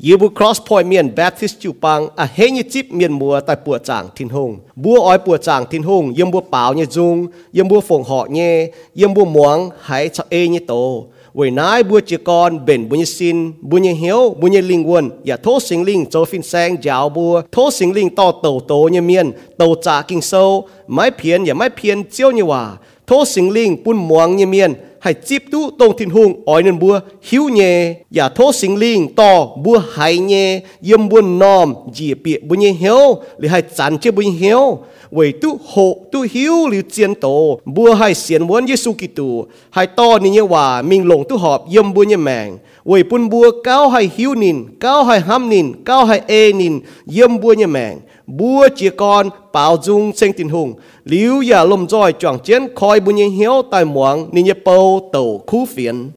yêu bùa cross point miền baptist chu pang, a he ni chip miền mùa tại bùa chàng thiên hùng bùa ỏi bùa chàng thiên hùng yếm bùa bảo như dung yếm bùa phồng họ nhé yếm bùa muang hãy cho e như tổ vì nãy bùa chỉ con bền bùa như xin bùa như hiếu bùa như linh quân ya thô sinh linh cho phin sang giáo bùa thô sinh linh to tổ tổ như miền tổ trả kinh sâu mái phiền ya mái phiền chiếu như hòa thô sinh linh bùn muang như miền hay chip tu tông thiên hùng ỏi nên bua hiếu nhẹ giả thố sinh linh, to bua hãy nhẹ, yếm bua nòm, dì bịa bua nhẹ hiếu lì hay chán chế bua nhẹ hiếu vì tu hộ tu hiếu liu chiến tổ bua hãy xiên muốn Giêsu Kitô. Hãy to ni như hòa mình lồng tu họp, yếm bua như mèng vì bùn bua cao hãy hiếu nín, cao hãy ham nín, cao hãy e nín, yếm bua như mèng bua chia con bảo dung sinh tình hùng liu ya lom roi chọn chiến khoi bùa như hiếu tại muang ni như bầu tổ khu phiền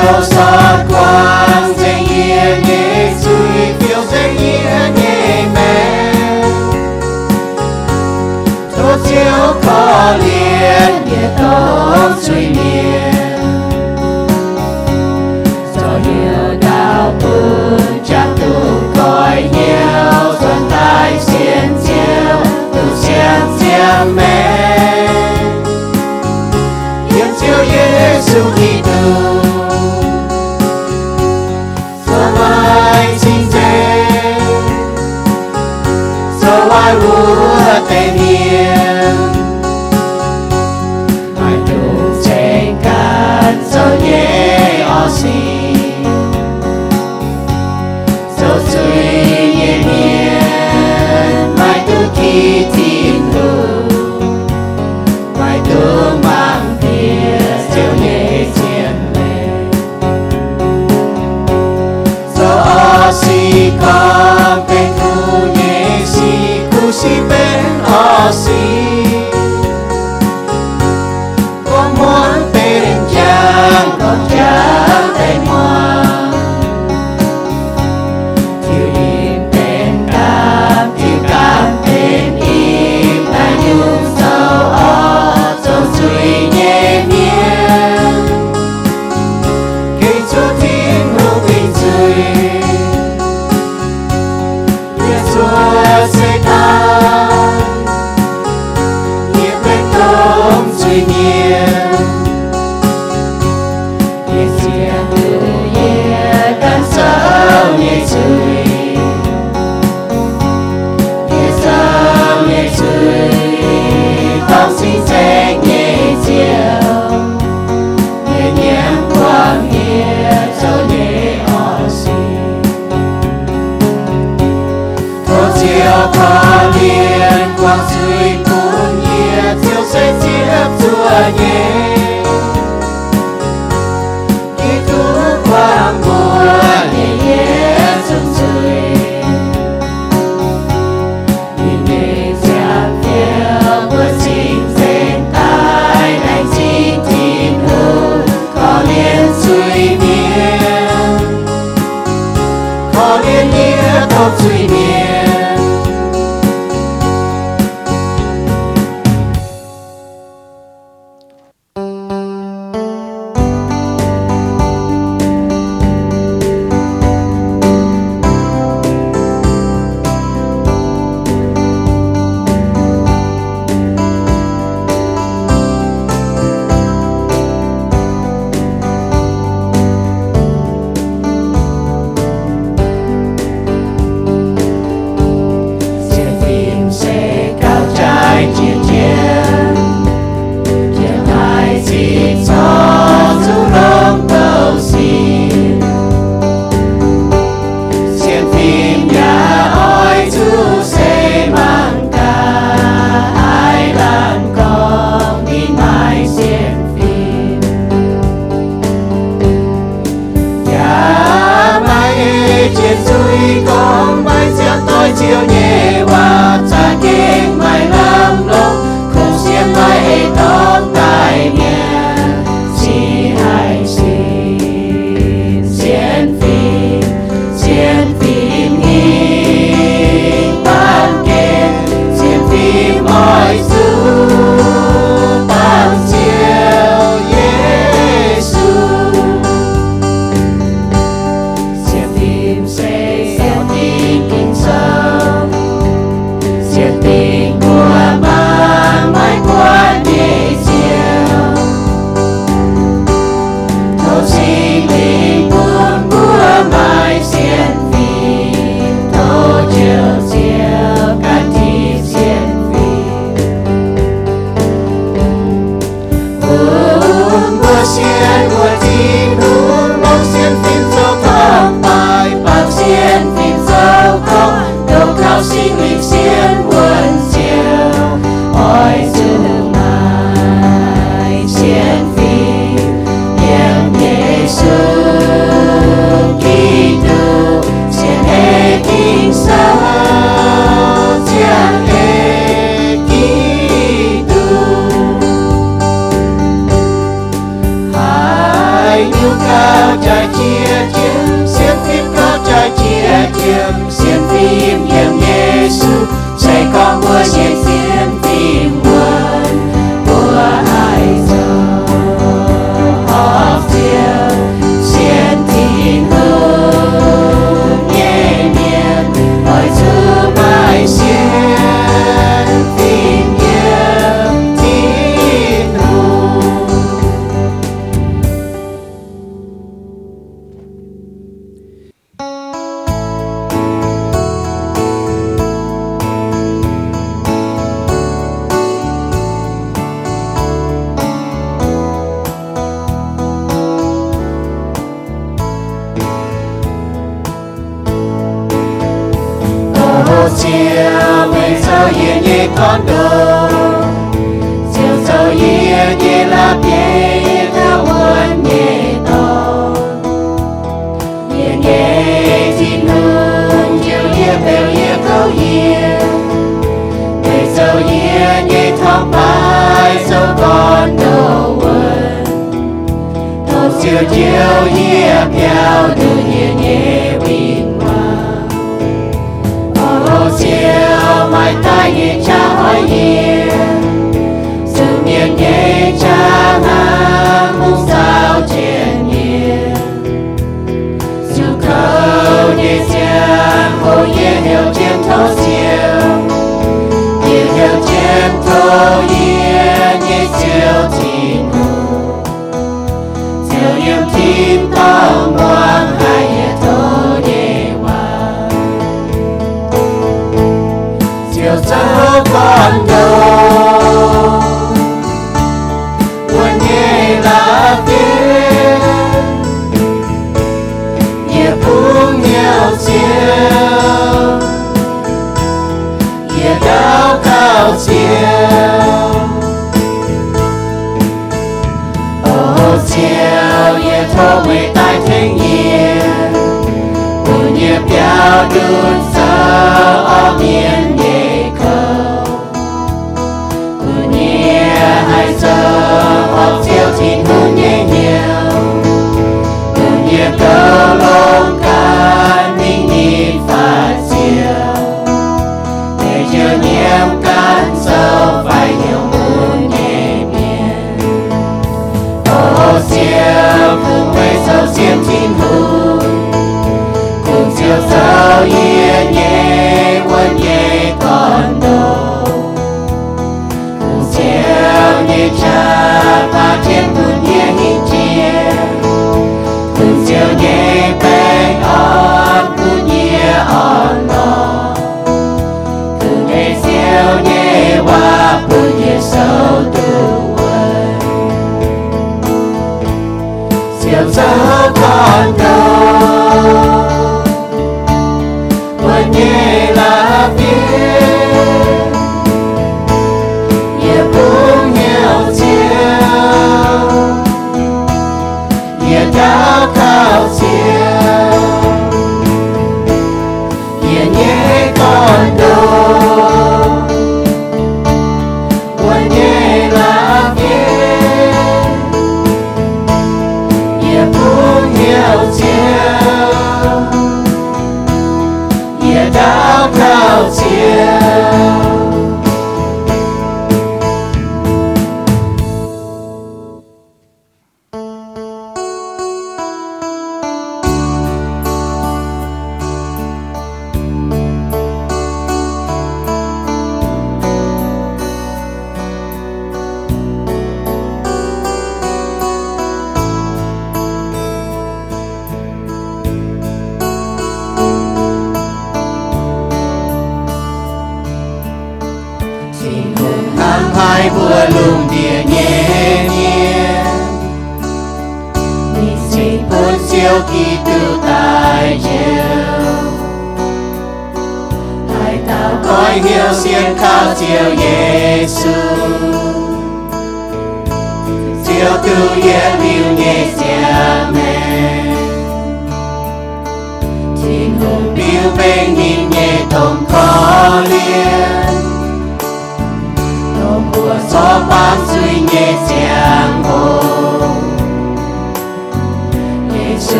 chiếu sáng quang, danh yên nghệ duy phiêu danh yên nghệ mẹ. Thô chiếu có liền địa tốt suy niệm do nhiều đạo phương chắc tu cõi nhiều dân tai xiên chiếu, tu xiên chiêm mẹ. Yên chiếu Giêsu đi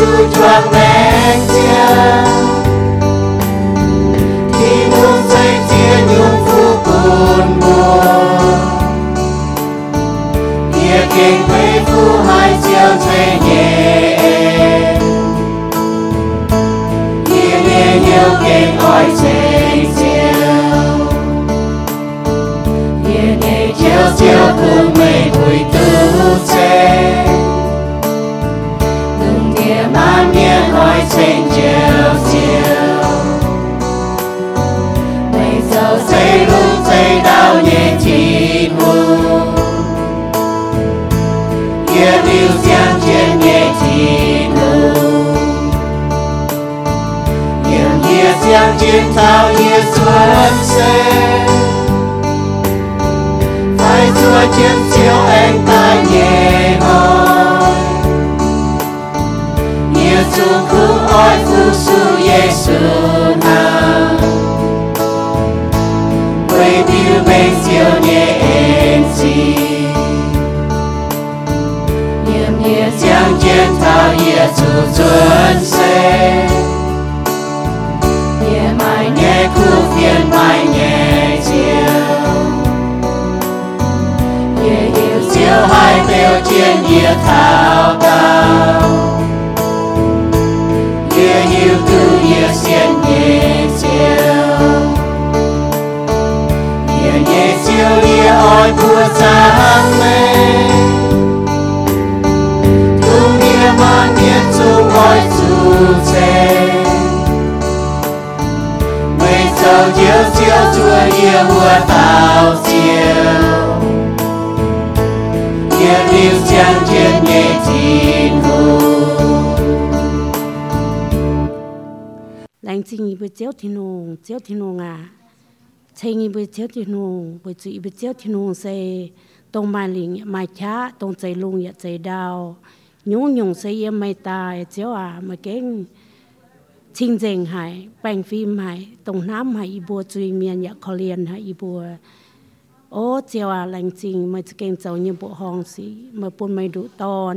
Giêsu choang nén chia thì muốn dây chia nhung phu cồn bồ kia kinh quê phu hai chiều dây nhẹ. Kia nghe nhiều kinh ỏi dây chiều. Kia nghe chiều chiều cùng 心就就，每走最路最到也寂寞，越流相见越寂寞，永夜相见到夜春色，在左肩就恩待夜梦。Giêsu biểu chiến thao phiền hai biểu thảo cao tư địa xiên nhẹ chiếu địa nhẹ chiếu địa oi sáng lên tu địa chiếu 징이 부제오 티농 제오 티농아 쟁이 부제오 티농 부지 부제오 티농 세 동말링 마차 동제룽 야제다오 용용 세예 마이타 제오아 마갱 칭 쟁 하이 뱅 핌 하이 동남 하이 이보 주이 미안 야 콜리안 하이 이보 โอ้เจียวอะไรจริงมาจะเก่งเจ้าเนี่ยบุหองสิมาปุ่นไม่ดุตอน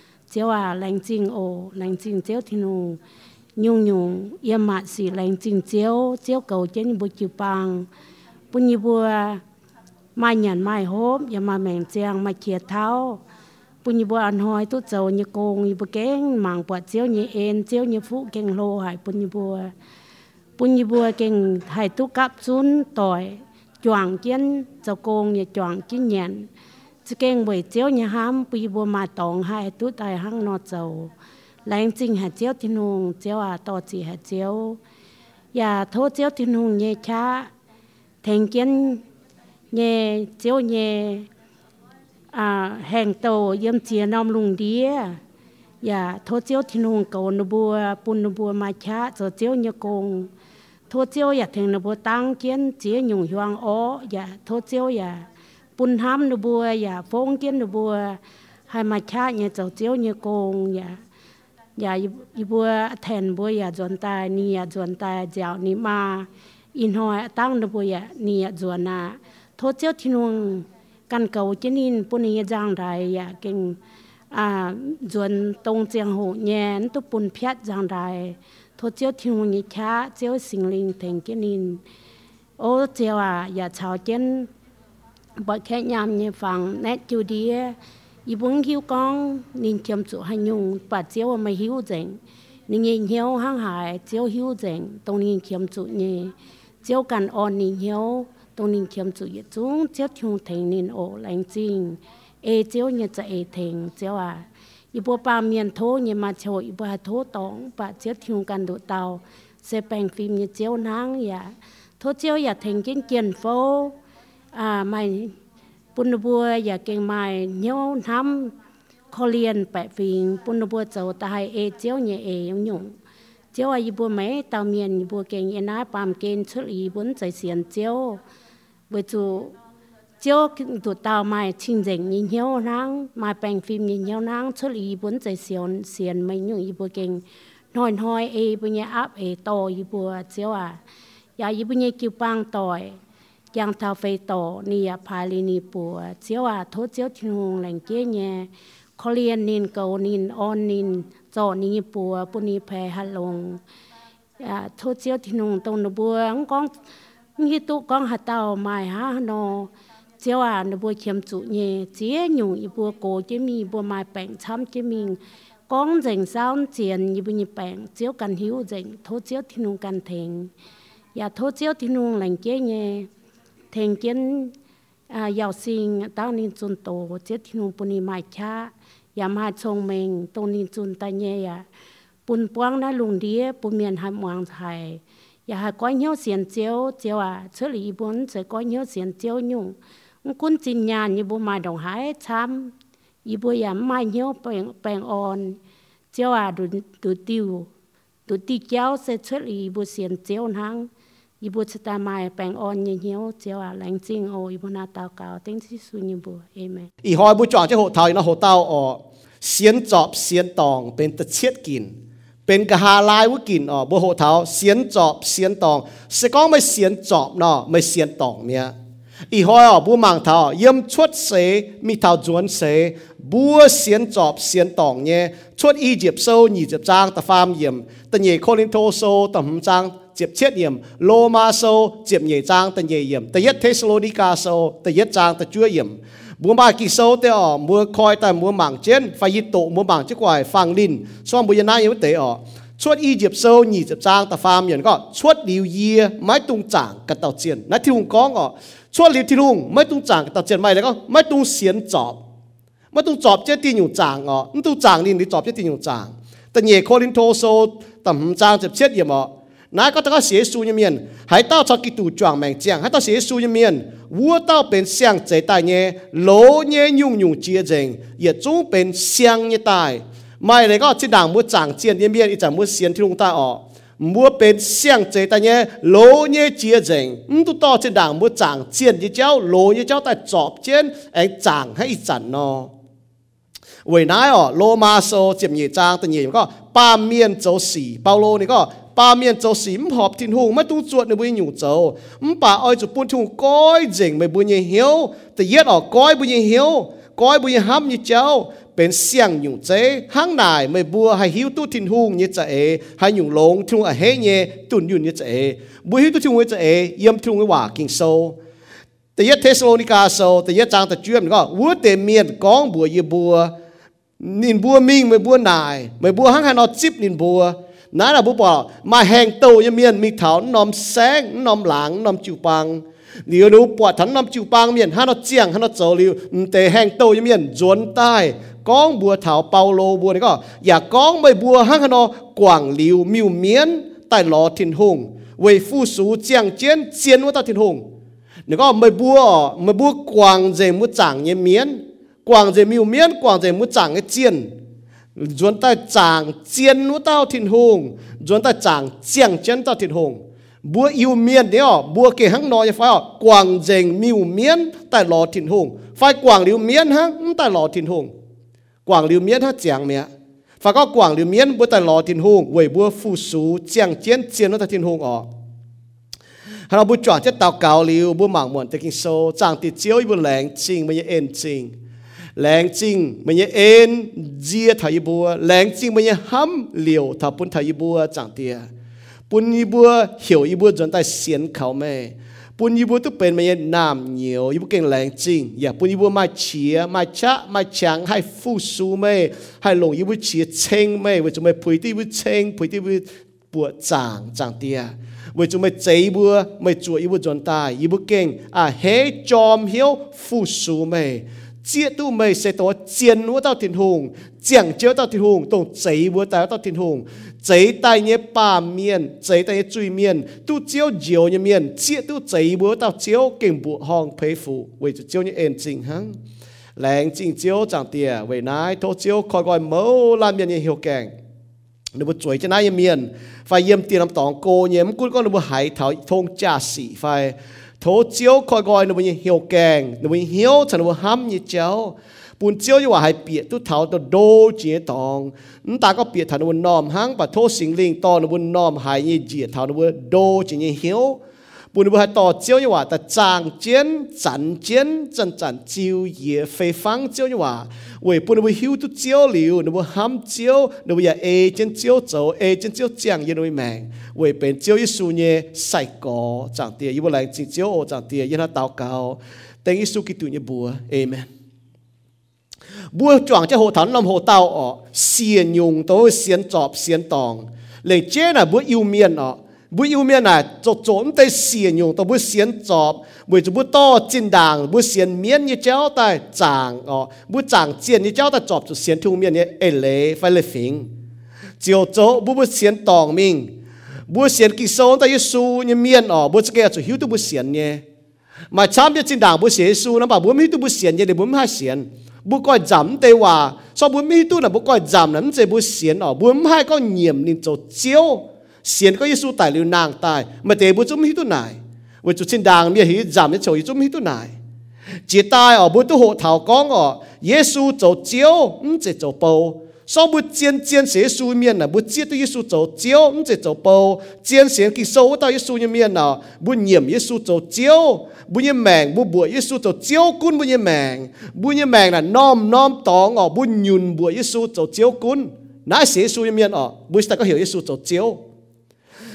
เจ้าไปมาเจียงโห ye keng mau ma cha pa ye tho chiếu thì nung quảng nye chui bun ye hai hen hai khảo chiếu thì nung chiếu à lành chinh ô lành chinh chiếu thì nung nhung nhung ye ma si lành chinh chiếu chiếu cầu trên bu chiu pang bun ye bua mai nhận mai hôm ye ma mèn chiang ma chia thao bun ye bua an hoi tu châu ye kong ye bu keng mang bua chiếu ye en chiếu ye phụ keng lo hai bun ye bua ปุญญบัวเก่งไทยตุกับซุนต่อยจวงเจียนเจ้าโกงอย่าจวงกินเย็นจะเก่งไว้เจียวอย่าห้ามปุญญบัวมาตองให้ตุตายหังนอเจ้าแรงจริงหาเจียวทินุงเจียวอาต่อจีหาเจียวอย่าโทษเจียวทินุงเยช้าแทงเจียนเย 这个为少年汉比我嘛当下都大行那做，冷静还少天红少啊多子还少，也多少天红也差，听见也少也啊行到也接那弄的，也多少天红搞那波搬那波嘛差，做少也工，多少也听那波当见只用用哦，也多少也。bun ham nu bùa ya phong kiến nu bùa hay mà cha nhà cháu chiếu nhà công ya ya y bùa thèn bùa ya dọn tai ni ya dọn tai giáo ni ma in hoa tăng nu bùa ya ni ya dọn na thô chiếu thiên hùng căn cầu chân in bun ni giang đại ya kinh à dọn tông giang hồ nhẹ tu bun phiết giang đại thô chiếu thiên hùng nhị cha chiếu sinh linh thành chân in ô chiếu à ya chào chân bởi khẽ nhằm như phẳng, nét chú đĩa y bún hiếu con nên chăm chú hành nhung, bà chiếu mà hiếu dịnh nên nhìn hiếu hăng hải, chiếu hiếu dịnh tông nên chăm chú nhì. Chiếu cần ôn nên hiếu, tông nên chăm chú yết chúng chiếu chung thành nên ổ lành chính ê chiếu như chạy thành, chiếu à. Y bố ba miền thô như mà chỗ y bố thô tông bà chiếu chung cần đủ tàu. Sẽ bèn phim như chiếu nắng ya thô chiếu ya thành kiến kiến phố นี้เทียมจุเนี่ยเจ้ากันอ่อนนินเหี่ยวตรงนี้เทียมจุยจุงเจ้าทิ้งแทงนินโอแรงจริงเอเจ้าเนี่ยจะเอแทงเจ้าอ่ะอีบัวปาเมียนโทเนี่ยมาโชอีบัวโทตองปะเจียวทิวกันดูเตาเซแปงฟิล์มเนี่ยเจียวนางอย่าโทเจียวอย่าเทงกินเกียนโฟอ่าไม่ปุณบัวอย่าเก่งไม่เนี้ยวทำคอเลียนแปะฟิงปุณบัวเจ้าตายเอเจียวเนี่ยเอยงยงเจียวอีบัวไม่เตาเมียนอีบัวเก่งยันน้าปามเกณฑ์ชุดอีบุญใจเสียนเจียวเวจู cho tụi tao mai chinh dành nhìn nhau nắng mai bèn phim nhìn nhau nắng xuất ý bốn chạy xiên xiên mấy những ý bữa kinh nói nói ê bữa nhà áp ê to ý bữa chiếu à ya ý bữa nhà kêu bang tỏi yang thao phê tổ ni à phai li ni bữa chiếu à thốt chiếu thiên hùng lành kia nhé khó liên nín cầu nín on nín cho ni bùa bù ni phê hà lông à thốt chiếu thiên hùng tông nó bữa con nghi tụ con hạt tàu mai ha nó chiếu à nụ bùa chiếm chủ nhẹ chế nhung y bùa cổ chế mi bùa mai bệnh chăm chế mình con dành sao tiền y bùa nhị bệnh chiếu cần hiếu dành thô chiếu thiên hùng cần thèn ya thô chiếu thiên hùng lành chế nhẹ thành kiến à giàu sinh tao nên chun tổ chết thì nung bùa mai cha ya ma chong mình tông nên chun ta nhẹ ya, pun puang na lùng đĩa bùn miền hai muang thai ya hai coi nhau xiên chiếu chiếu à xử lý bún sẽ coi nhau xiên chiếu nhung quân chính nhà như bố mai đồng hải chăm y bố ya mai nhau bèn bèn on chiếu à đủ đủ tiêu đủ tiêu chiếu sẽ xử lý bố xiên chiếu hăng y bố sẽ ta mai bèn on như nhau chiếu à lãnh chính ô y bố na tao cao tiếng sĩ su như bố amen อีหอยบุจอจะหัวเท้านะหัวเต้าออกเสียนจอบเสียนตองเป็นตะเชียดกิน เป็นกะหาลายวุกินอ๋อบัวโหเท้าเสียนจอบเสียนตองสก้องไม่เสียนจอบเนาะไม่เสียนตองเนี่ยอีหอยอ๋อบัวมังเท้าเยี่ยมชดเสมีเท้าจวนเสบัวเสียนจอบเสียนตองเนี่ยชดอีเจ็บโซ่หนีเจ็บจางตะฟามเยี่ยมตะเย่โคลินโทโซตะหำจางเ จ็บเช็ดเยี่ยมโลมาโซเจ็บเย่จางตะเย่เยี่ยมตะยัดเทสโลนิกาโซตะยัดจางตะจั่วเยี่ยม bùa ba kỳ sâu tê ở mua coi tại mua mảng trên phải yết tổ mua mảng chiếc quài phang linh so mua yên nai yếu tế ở chuột y diệp sâu nhị diệp trang ta phàm nhận có chuột liu yê máy tung chẳng cả tàu chiến nãy thì hùng có ngọ chuột liu thì hùng máy tung chẳng cả tàu chiến mày đấy có máy tung xiên chọp máy tung chọp chết tin nhung chẳng ngọ tung chẳng linh đi chọp chết tin nhung chẳngแต่เนี่ยคนลินโทโซต่ำจางจะเช็ดยี่หมอ นายก็ต้องเสียสูญเมียนหายเต้าชอกิตูจวงแมงเจียงหายเต้าเสียสูญเมียนวัวเต้าเป็นเสียงเจตายเนี่ยโลเนี่ยยุ่งยุ่งเจียเจงเยีจู้เป็นเสียงเนี่ยตายไม่เลยก็จิด่างมัวจางเจียนเยี่เมียนอีจ่างมัวเสียนที่ลงตาออกมัวเป็นเสียงเจตายเนี่ยโลเนี่ยเจียเจงอืมตุ๊ต่อจิด่างมัวจางเจียนยี่เจ้าโลยี่เจ้าแต่จอบเจียนไอ้จางให้อีจันนอเวนายอ๋อโลมาโซเจียมเหยียจางแต่เหยียก็ป้าเมียนโจสีเปาโลนี่ก็ อยู่เนี่ยจะเอบัวหิวตู้ทิงเนี่ยจ ะเอเยี่ยมทุ่งว่ากิงโซแต่ยัดเทสโลนิกาโซแต่ยัดจางแต่เชื่อมก็วัวเตเมียนกองบัวเยบัว nhìn bùa minh mới bùa nài mới bùa hăng hay nó chip nhìn bùa nãy là bùa bỏ mà hàng tàu như miền mi thảo nòm sáng nòm lãng nòm chịu bằng nếu nó bỏ thắng nòm chịu bằng miền hay nó chiang hay nó dầu liu tề hàng tàu như miền dồn tai con bùa thảo bao lô bùa này có ya con mới bùa hăng hay nó quảng liu miu miến tại lò thiên hùng vì phu sú chiang chiến chiến với ta thiên hùng nếu có mới bùa mới bùa quảng dề mua chẳng như miến quảng dề miu miến quảng dề mu chẳng cái chiên chuẩn ta chẳng chiên nu tao thiên hùng chuẩn ta chẳng chiang chân tao thiên hùng bua yêu miên đấy ó bua kề hăng nói phải ó quảng dề miu miến tại lò thiên hùng phải quảng liu miến hăng tại lò thiên hùng quảng liu miến ha chẳng mẹ phải có quảng liu miến bua tại lò thiên hùng vậy bua phu sú chiang chiên chiên nu tại thiên hùng ó เราบุจอดจะเตาเกาลิวบุหมังหมวนตะกินโซจางติดเจียวบุแหลงจริงไม่ แรงจริงมันยัเอ็นเจียทายบัวแรงจริงมันยัห้ำเหลียวถ้าปุ่นทายบัวจังเตียปุ่นยีบัวเหี่ยวยีบัวจนใต้เสียนเขาแม่ปุ่นยีบัวต้อเป็นมันยัน้ำเหนียวยีบัวเก่งแรงจริงอย่าปุ่นยีบัวมาเฉียมาชะมาชังให้ฟูซูแม่ให้ลงยีบัวเฉียเชงแม่ว่าจะไม่พุยที่บัวเชงพุยที่บัวปวดจางจังเตียว่าจะไม่เจีบัวไม่จัวยีบัวจนตายยีบัวเก่งอะเฮจอมเหี้ยวฟูซูแม่ chia tu mày sẽ tổ chiến núa tao thiên hùng chẳng chiếu tao thiên hùng tổng cháy búa tao tao thiên hùng. Cháy tay nhé ba miền cháy tay nhé chui miền tu chiếu diều nhé miền chia tu cháy búa tao chiếu kinh bộ hong phế phụ vì chiếu nhé em trình hăng. Lẹn trình chiếu chẳng tìa vì nái thô chiếu khỏi gọi mẫu làm miền nhé hiểu kèng. Nếu bút chuối cho nái miền phải yếm tiền làm tòng cô nhé cũng con nếu bút hải thảo thông cha sĩ phải. thố chiếu coi coi nó như hiểu kèng nó như hiểu cho nó ham như cháu bùn chiếu như hay biệt tu thảo tu đô chia tòng chúng ta có biệt thảo nó nom hang và thố sinh linh to nó nom hay như chia thảo nó đô chỉ như hiểu ว่าให้เปียตุเท้าตัวโดเจียตองนั่นตาก็เปียฐานนนอมหังปะโทสิงลิงตอนนบุนนอมห บุยูเมียน่ะจดจมแต่เสียนอยู่ตัวบุเสียนจอบบุจะบุโตจินด่างบุเสียนเมียนยี่เจ้าแต่จางอ๋อบุจางเจียนยี่เจ้าแต่จอบจุดเสียนทุ่งเมียนเนี่ยเอเล่ไฟเลฟิงเจียวโจบุบุเสียนตองมิงบุเสียนกิโซนแต่ยิสูเนี่ยเมียนอ๋อบุจะแก่จุดหิวตัวบุเสียนเนี่ยมาช้ำจะจินด่างบุเสียยิสูนะป่ะบุไม่ตัวบุเสียนเนี่ยเดี๋ยวบุไม่ให้เสียนบุก็จำแต่ว่าสอบุไม่ตัวน่ะบุก็จำนั้นจะบุเสียนอ๋อบุไม่ให้ก็เหยี่ยมนินโจเจียว xiên có Giêsu tại liu nàng tại mà tế bữa chúng hít tu này với chú xin đàng mi hít giảm cho chúng hít tu này chỉ tai ở bữa tu hộ thảo con ở Giêsu chỗ chiếu không chỉ chỗ bầu. Sau bữa chiến chiến sẽ su miên là bữa chiến tu Giêsu chỗ chiếu không chỉ chỗ bầu. Chiến sẽ kỳ sâu tới Giêsu như miên nào bữa nhiệm Giêsu chỗ chiếu. Bữa như mèng bữa bùa Giêsu chỗ chiếu, cún bữa như mèng. Bữa như mèng là nom nom tòng ở bữa nhún bùa Giêsu chỗ chiếu cún. Nãy sẽ su như miên ở bữa ta có hiểu Giêsu chỗ chiếu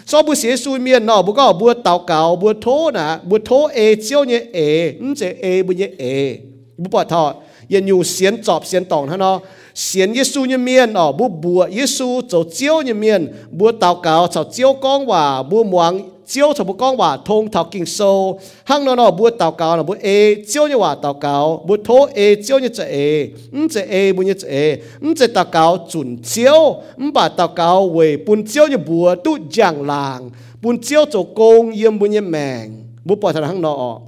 so bu xie su miên nọ, bu có bu tàu cào bu thố nà bu thố e chiếu như e mm, ứng chế e bu nhẹ e. Bu bỏ thọ yên nhu xiên chọp xiên tòng ha nọ, xiên giê su như miên nọ, bu bùa giê su chầu chiêu như miên bu tàu cào, chầu chiếu con và bu muang chiếu cho bố con và thông thảo kinh sâu. Hăng nó nó bố tàu cáo, nó bố ê. Chiếu như hòa tàu cáo bố thố ê. Chiếu như chợ ê. Ừm chợ ê bố như chợ ê. Ừm chợ tàu cáo chuẩn chiếu ừm, bà tàu cáo về bún chiếu như bùa tu giang làng. Bún chiếu cho công yên bố như mèng. Bố bỏ thằng hăng nó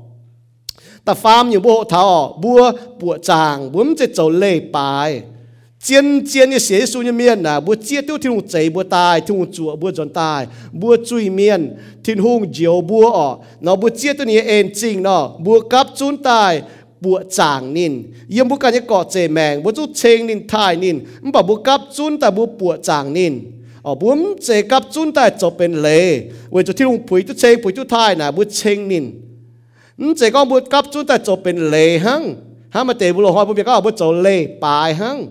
ta farm như bố thảo bùa bùa chàng bố chợ chầu lê bài chiến chiến như xế xu như miền à bữa chia tiêu thiên hùng chạy bữa tài thiên hùng chùa bữa giòn tài bữa chui miền thiên hùng diều bữa ở nó bữa chia tiêu này ên chính nó bữa cáp chun tai, bữa chàng nín yếm bữa cái như cọ chè mèng bữa chú chênh nín thai nín mày bảo bữa cáp chun tai bữa bữa chàng nín ở bữa chè cáp chun tai cho bên lề với chỗ thiên hùng phủi chú chênh phủi chú thai nà bữa chênh nín chè con bữa cáp chun tai cho bên lề hăng hả mà tệ bữa lò hoa bữa việc có bữa cho lề bài hăng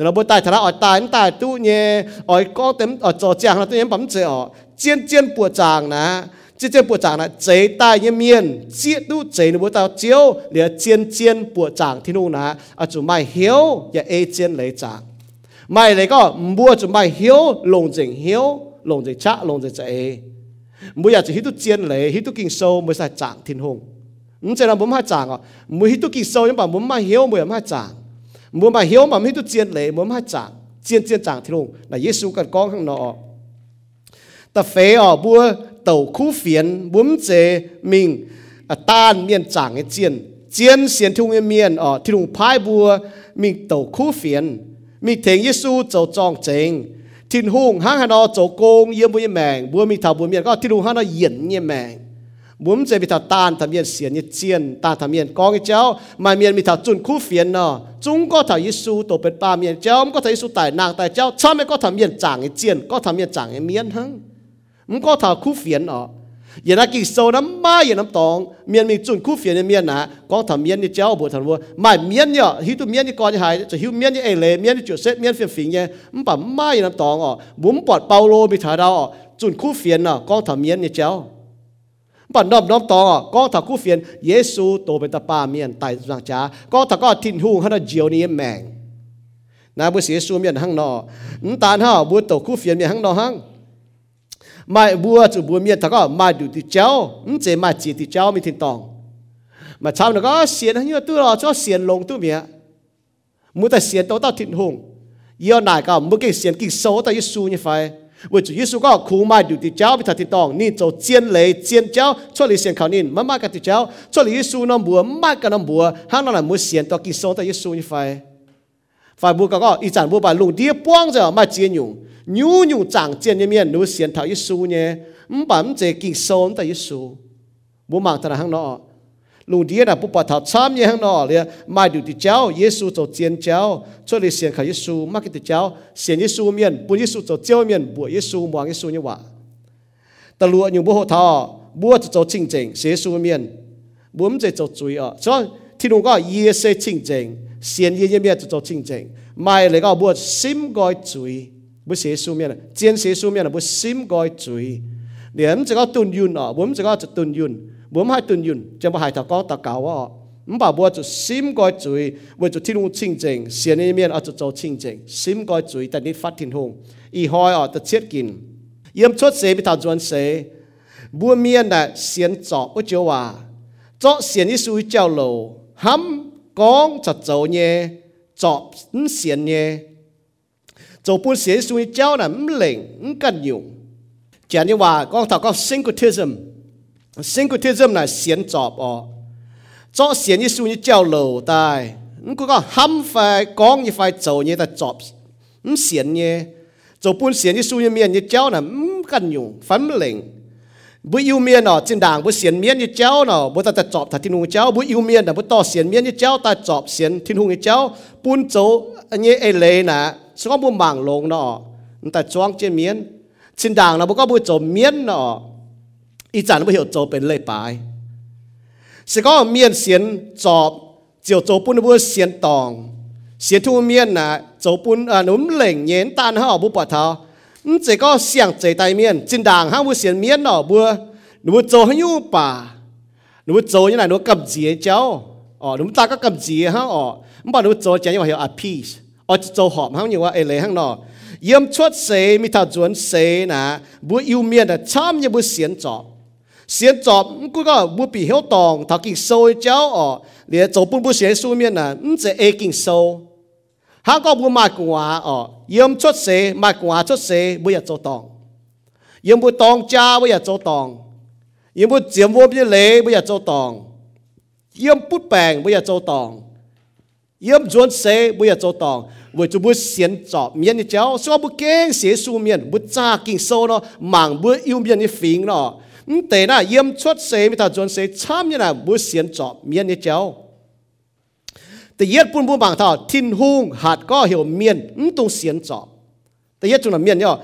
听主不准带，不追面听红酒不哦，那不接都你眼睛喏，不กับ准带。บัวจางนินยังบุกันยังเกาะเจแมงบัวจุเชงนินทายนินมันบอกบัวกับจุนแต่บัวปัวจางนินอ๋อบัวมเจกับจุนแต่จบเป็นเลเวจุที่ลุงปุ๋ยจุเชงปุ๋ยจุทายนะบัวเชงนินมันเจก็บัวกับจุนแต่จบเป็นเลหังฮังมาเตบุโลหอยบัวเบียก็บัวจบเลปลายหัง nó bữa tai thà ở tai tai tu nhé ở có tém ở chỗ chàng là tu nhé bấm chế ở chiên chiên bùa chàng nè chiên chiên bùa chàng nè chế tai nhé miên chiên tu chế nó bữa tao chiếu để chiên chiên bùa chàng thì nu nè ở chỗ mai hiếu ya ê chiên lấy chàng mai lấy có mua chỗ mai hiếu lồng dình hiếu lồng dình chắc lồng dình chế mỗi giờ chỉ hít tu chiên lấy hít tu kinh sâu mới sai chàng thiên hùng 唔即系冇乜赚啊， มัวมาเหี่ยวมาไม่ตุเจียนเลยมัวมาจางเจียนเจียนจางที่ลงนะเยซูกันกองข้างนอกแต่เฟออบัวเต่าคู่เฟียนบุ้มเจมิงต้านเมียนจางเจียนเจียนเสียนทุ่งเมียนอ๋อที่ลงพายบัวมิงเต่าคู่เฟียนมีเถงเยซูเจ้าจองเจงทินหุ่งห้างฮานอเจ้าโกงเยี่ยมบุญแมงบัวมีเท่าบุญเมียนก็ที่ลงฮานอเย็นเยี่ยมแมง muốn chơi bị thảo tan thằng miền xiên như chiên tan thằng miền có cái cháu mà miền bị thảo chuẩn khu phiền nọ chúng có thảo Giêsu tổ bên ba miền cháu có thảo Giêsu tại nàng tại cháu cha mẹ có thảo miền chẳng cái chiên có thảo miền chẳng cái miền hăng không có thảo khu phiền nọ giờ nó kỳ sâu lắm mà giờ nó tòng miền mình chuẩn khu phiền miền nà có thảo miền như cháu bộ thằng vua mà miền nhở hít tu miền như con như hai chỉ hít miền như ê lệ miền như chuột xét miền phiền phiền nhé không bảo mà giờ nó tòng ọ muốn bọt bao lô bị thảo đâu chuẩn khu phiền nọ có thảo miền như cháu ปันนอบน้อมตอก็ถ้าคู่เฟียนเยซูโตเป็นตาปาเมียนไตสังจาก็ถ้าก็ทิ้นหูฮันเจียวนี้แมงนะบุษเยซูเมียนหังนอนตานฮะบัวโตคู่เฟียนเมียนหังนอหังไม่บัวจูบัวเมียนถ้าก็มาดูติเจ้านเจมาจีติเจ้ามีทิ้งตองมาชาวน์ก็เสียนหัวตัวเราชอบเสียนลงตัวเมียมือแต่เสียนโตต้าทิ้นหงเยี่ยนายก็มือเก่งเสียนกิ่งโซ bản nộp nộp to, có thà cú phiền Giêsu tổ bên ta ba miền tại giang trá, có thà có thiên hùng hắn diều ni mèng na bữa Giêsu miền hăng nọ tàn ha bữa tổ cú phiền miền hăng nọ hăng mai bữa chủ bữa miền thà có, mai đủ thì cháu, ừm mai chỉ thì cháu mình thiên tòng. Mà cháu nó có xiên hắn như tôi cho xiên lồng tôi miệng muốn ta xiên tao tao thiên hùng. Yêu nải cả, muốn cái xiên kinh số tao Giêsu như phải. 我主耶稣讲苦卖丢的教，比他的当，你做尖雷尖教，出来先考你，妈妈个的教，出来耶稣那磨，妈个那磨，他那那磨先到给送到耶稣一块，块磨个个一盏磨把弄地帮着卖尖牛，牛牛长尖里面牛先到耶稣呢，唔把唔只给送到耶稣，磨忙在那行咯。路底那不把他参也很孬了，买就的教耶稣做尖教，所以先看耶稣，马给的教，先耶稣面，不耶稣做教面，不耶稣忙耶稣你话，但路用不好他，不就做清净，耶稣面，不们在做罪啊，所以听侬讲耶稣清净，先耶耶面就做清净，买嚟个不心该罪，不耶稣面，尖耶稣面不心该罪，你们这个蹲运啊，我们这个就蹲运。 chuối điểm chỉ có tuần yun ở bướm chỉ có tuần yun bướm hai tuần yun chẳng bao hai thằng con ta cáo ở 唔把我就心该罪，为咗天空清净，善呢面我就做清净，心该罪，但你发天空，而开哦就切见，验出死俾头转死，每面呢善作不就话，作善啲属于教路，冚讲就做嘢，作唔善嘢，做半善属于教呢唔灵唔紧要，讲啲话讲头讲 syncretism là xiên chọp ờ. ọ cho xiên như suy như treo lầu tai. Cũng có ham phải có như phải chầu như ta chọp. Xiên như. Chầu bún xiên như suy như miền như treo là cần dùng phấn lệnh bữa yêu miền nọ, trên đảng bữa xiên miền như treo nọ, bữa ta ta chọp ta thiên hùng treo. Bữa yêu miền là bữa to xiên miền như treo, ta chọp xiên thiên hùng như treo. Bún chầu anh ờ, ấy e lệ nè, sẽ có bữa mảng lồng nọ. Ta choang trên miền trên đảng là bữa có bữa chầu miền nọ. dầu miên nó ý chẳng bữa hiểu dầu bên lệ bài 是讲面先做就做半不先当，先出面呐做半啊，侬零年单哈不把头，嗯这个想这带面，真当哈不先面咯不，侬做很有吧，侬做như này nó cầm gì cháu, ờ侬ta có cầm gì ha ờ, mà侬做讲như vậy a piece, ờ做họp ha như vậy lệ hang nọ, yếm chuột xe mi thảo chuẩn xe nè, bu yêu miên là chăm như bu xiên chọ 先做嗰个冇必晓当，头见收嘅招哦，你做半部写书面啊，唔只 A 见收，下个冇卖挂哦，要出世卖挂出世每日做当，要冇当家每日做当，要冇节目啲你每日做当，要不病每日做当，要转世每日做当。为咗要先做面嘅招，所以要惊写书面，要揸见收咯，忙要要面嘅 phim 咯。 มเตน่ะเยี่ยมชดเสมิตาจนเสช้ำเนี่ยนะมือเสียนจอบเมียนเนี่ยเจ้าแต่เย็ดปุ่นปุ่นบางท่าทินหุงหัดก็เหี่ยวเมียนอืมตรงเสียนจอบแต่เย็ดจุนเมียนเนี่ย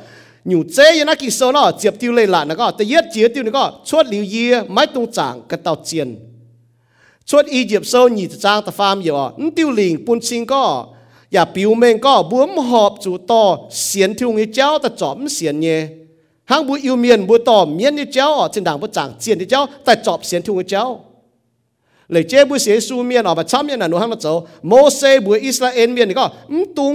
อยู่เจยนักกิโซนอเจียบติวเลยละนะก็แต่เย็ดเจียบติวนี่ก็ชดหลิวเยียไม้ตรงจางกระเต่าเจียนชดอียิปต์โซนีจางตะฟามอยู่อ่ะติวหลิงปุ่นซิงก็อย่าปิวเมงก็บวมหอบจู่ต่อเสียนทิวงี้เจ้าแต่จอบเสียนเนี่ย ไม่บัวหายเต้าเมียนเจาะไม่บัวเนี่ยตอนไฟเสียเจ้าปัวเจียเนี่ยกันนายเยี่ยมไม่บัวกันเหนืออย่าไม้ตุง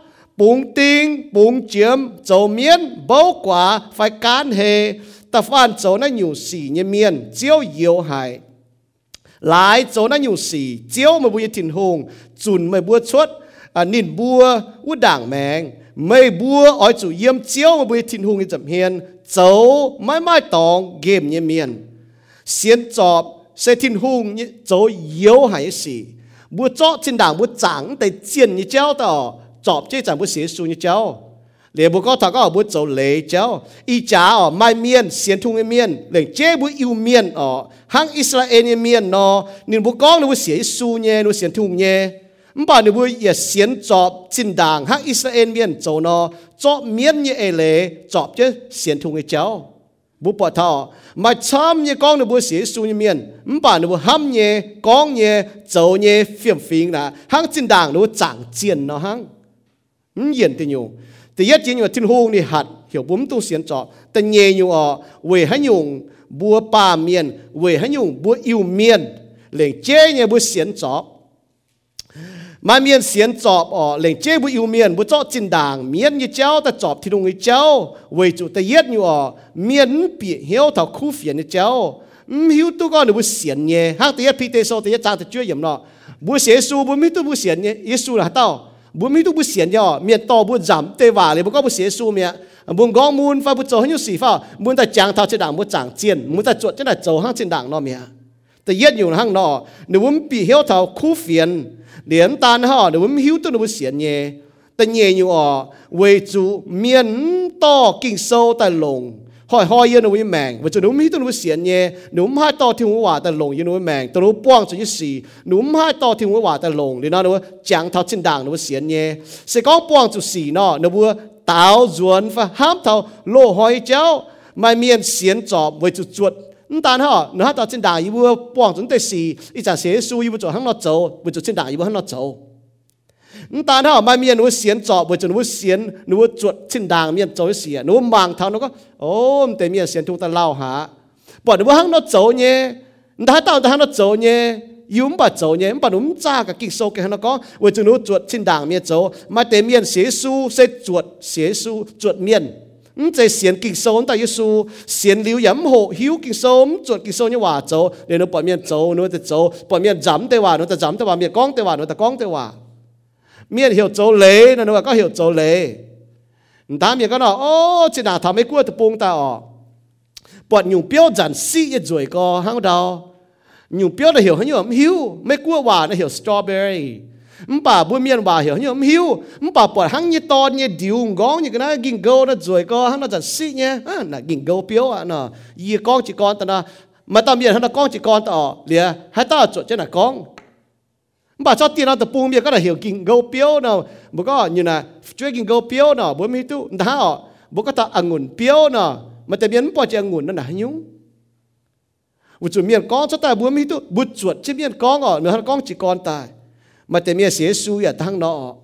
bụng tinh bụng chiếm dầu miên bấu quả phải cán hệ ta phan dầu nó nhiều xỉ như miên chiếu yếu hại. Lại dầu nó nhiều xỉ chiếu mà bùi thịnh hùng chùn mà bùa xuất à, nìn bùa út đảng mèng. Mây bùa ói chủ yếm chiếu mà bùi thịnh hùng như dầm hiền. Dầu mãi mãi tòng game như miên xiên chọp sẽ thịnh hùng dầu yếu hại xỉ. Bùa chó trên đảng bùa chẳng tay chiến như chéo tỏ chọp chứ chẳng bút xí xu như cháu lệ bố có thằng có bút cháu lệ cháu y chá ở mai miên xiên thung miên lệnh chế bút yêu miên ở hang Israel miên nó nên bố có nó bút xí xu nhé nó xiên thung nhé mà bảo nó bút y xiên chọp xin đàng hăng Israel miên cháu nó chọp miên như ê lệ chọp chứ xiên thung như cháu bố bỏ thọ mà chăm như con nó bố sĩ su như miền bà nó bố hâm nhé con nhé cháu nhé phiền phiền nà, hăng chân đảng nó chẳng chiến nó hăng yên tin nhiều. Thì yết chỉ nhiều tin hùng đi hạt, hiểu bấm tu xiên trọ. Tên nhẹ nhiều ở về hãy nhung bùa pa miền về hãy nhung bùa yêu miền. Lệnh che nhẹ bùa xiên trọ. Mà miền xiên trọ ở, lệnh chế bùa yêu miền bùa trọ chân đàng. Miền như cháu ta trọ thì đúng như cháu về chủ ta yết nhiều ở, miền bị hiểu thảo khu phiền như cháu hiếu tu con được bùa xiên nhẹ hát thì yết pt so thì yết trang thì chưa yểm nọ. Bùa xiên su bùa mi tu bùa xiên nhẹ yết su là tao. bu mi tu bu xiên nhở miền to bu giảm tê vả liền bu có bu xiên su miệng muốn gõ muốn pha bu cho hết nhiều sĩ pha muốn ta chàng thao trên đảng muốn chẳng chiên muốn ta chuột trên là trâu hang trên đảng nó miệng แต่เย็ดอยู่ห้างนอหนูมปีเหี้ยวเท่าคู่เฟียนเหรียญตาลห่อหนูมหิวตัวหนูเสียนเย่แต่เย่อยู่อ่อเวจูเมียนต่อกิ่งโซแต่ลงหอยหอยเยนหนูแมงเวจูหนูมีตัวหนูเสียนเย่หนูให้ต่อที่หัวแต่ลงยันหนูแมงตัวหนูป้องจนยี่สี่หนูให้ต่อที่หัวแต่ลงเดี๋ยวนะหนูจังเท่าจิน hỏi hỏi yên nuôi mèng và cho núm hít tôi nuôi xiên nhẹ, núm hai to thì hoa ta lồng yên nuôi mèng, tôi nuôi buông cho như xì núm hai to thì hoa ta lồng. Thì nó nuôi chẳng thao trên đàng nuôi xiên nhẹ, sẽ có buông cho xì nó nó vừa táo ruộn và hám thao lô hỏi cháu mai miền xiên trọ với chuột chuột. 但哈，那他到正大一步，帮准得是，一站写书一步做很多走，不做正大一步很多走。 但哈，ไม่มีหนูเสียนจอบไปจนหนูเสียนหนูจวดชิ้นด่างมีจอยเสียหนูมางเท่าหนูก็โอ้แต่มีเสียนทุกตะเล่าหาบอกหนูว่าหังเราโจเนี่ยถ้าเต่าแต่หังเราโจเนี่ยยุ่มบะโจเนี่ยมันปนุ่มจ้ากับกิโซกันนะก็ว่าจนหนูจวดชิ้นด่างมีโจมาแต่มีเสียสู้เสจวดเสียสู้จวดเมียน 唔即系经数，但系数善了饮好晓经数，唔做经数你话做，你攞白面做，你就做白面斩的话，你就斩的话，面讲的话，你就讲的话， miền hiểu chỗ lệ nó nó có hiểu châu lệ ta miền có nó ô chỉ là thằng mấy cua từ bung ta ọ à? bọn nhung biểu giản si nhất rồi có, hang đào nhung biểu là hiểu hơn nhiều ấm mấy cua quả là hiểu strawberry. Bà bùi miền quả hiểu nhiều ấm hiu. Bà bọn hang như to như điều ngó như cái này gìn gâu nó rồi có, hang nó giản si nhé. À là gìn gâu biểu à nó gì con chỉ con ta mà tao miền hắn là con chỉ con ta ọ à. liền hai ta chỗ trên là con bà cho tiền nó tập bung bia, có là hiểu kinh gấu piếu nào. Bố có, như là chơi kinh gấu piếu nào, bố mi tu đá họ. Bố có ta ăn nguồn piếu nào, mà tại biến bỏ chơi nguồn nó là nhúng. Bố chủ miền con cho ta, bố mi tu bố chuột chứ miền con ở nữa con chỉ con ta. Mà tại miền xế xui ở thang nọ.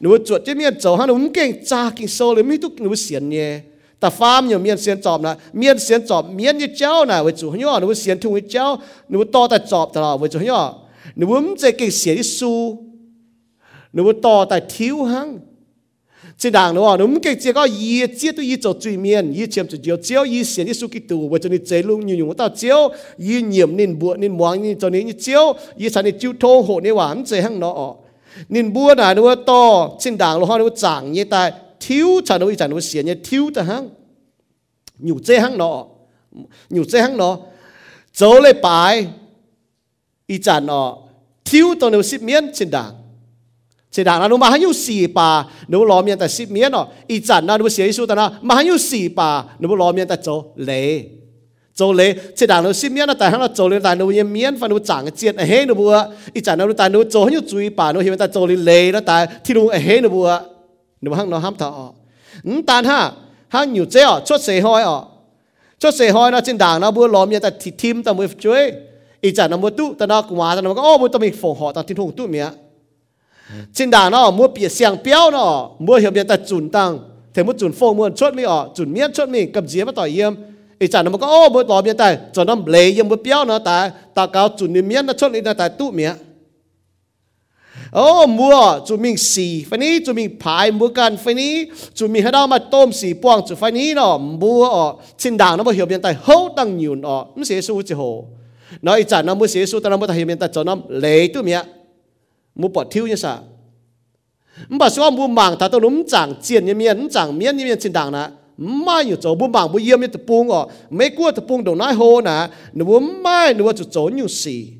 Nếu chuột chứ miền cháu hắn đúng kinh, cha kinh sâu lấy mi tu nếu xiển nhẹ ta farm nhiều miền xiên chọp là miền xiên chọp miền như cháu này với chủ nhỏ nếu xiên thùng với cháu nếu to ta chọp ta là với chủ nhỏ nếu muốn chơi cái xỉa đi su nếu muốn to tại thiếu hăng. Chỉ đảng nó nếu muốn cái chỉ có y chỉ tôi y cho truy miên y chiếm cho chiếu chiếu y xỉa đi su cái tù và cho nên chế luôn nhiều nhiều tao chiếu y nhiễm nên bùa, nên muang nên cho nên chiếu y sản nên chiếu thô hộ nên hoàn chơi hăng nó nên bùa này nếu to chỉ đảng nó hoa nó chẳng như tại thiếu chả nó y chả nó xỉa như thiếu ta hăng. Nhiều chơi hăng nó nhiều chơi hăng nó 走了摆。 lên bài ý chẳng nó thiếu tao nó xếp miên trên đảng เสดางนั้นมาให้อยู่สี่ป่าหนูรอเมียนแต่สิบเมียนเนาะอีจันนั้นหนูเสียสุดนะมาให้อยู่สี่ป่าหนูรอเมียนแต่โจเลโจเลเสดางหนูสิบเมียนแต่ให้เราโจเลแต่หนูยังเมียนฟันหนูจังเจียนเฮ้หนูบัวอีจันนั้นหนูแต่หนูโจให้อยู่จุยป่าหนูเห็นแต่โจเลเลแล้วแต่ที่หนูเฮ้หนูบัวหนูห้างหนูห้ามต่ออืมแต่ถ้าห้างอยู่เจ้าชดเสียหอยอ่ะชดเสียหอยนะจินด่างนะบัวรอเมียนแต่ทีมแต่มือช่วย อีจันนั้นบัวตู้แต่นอกว่าแต่นก็โอ้บัวต้องมีฝงหอตอนที่ทุ่งตู้เมีย chính đà nó mua bịa xiang béo nó mua hiểu biết ta chuẩn tăng thế mua chuẩn phong mua chốt mi ở chuẩn miết chốt mi cầm dĩa mà tỏi yếm ý chẳng nó có ô mua tỏi miết tại cho nó lấy yếm mua béo nó tại ta cao chuẩn ni miết nó chốt đi tại tụ miết ô mua chuẩn mình xì phải ní chuẩn mình phai muaกันphải ní chuẩn mình hay đâu mà tôm xì buông chuẩn phải ní nó mua ở chính đà nó mua hiểu biết tại hậu tăng nhiều nó không sẽ số chỉ hồ nó ý chẳng nó mua sẽ số ta nó mua hiểu biết tại cho nó lấy tụ miết มูปอดทิวยังสะมันบอกว่ามูมังถ้าตัวนุ่มจังเจียนยังเมียนจังเมียนยังเมียนจินดังนะไม่อยู่โจบุมังบุเยี่ยมยังตะปุงอ๋อไม่กลัวตะปุ nói chả nó mới xế xu ta nó mới thầy mình ta cho nó lấy tu mía mu bỏ thiếu như sa, sao mà số mu mảng ta tôi núm chẳng chiến như miền chẳng miền như miền trên đảng nè mai nhiều chỗ bu mảng bu yếm như tập buông ở mấy cua tập buông đầu nói hô nè nếu mai nếu chỗ chỗ như sì,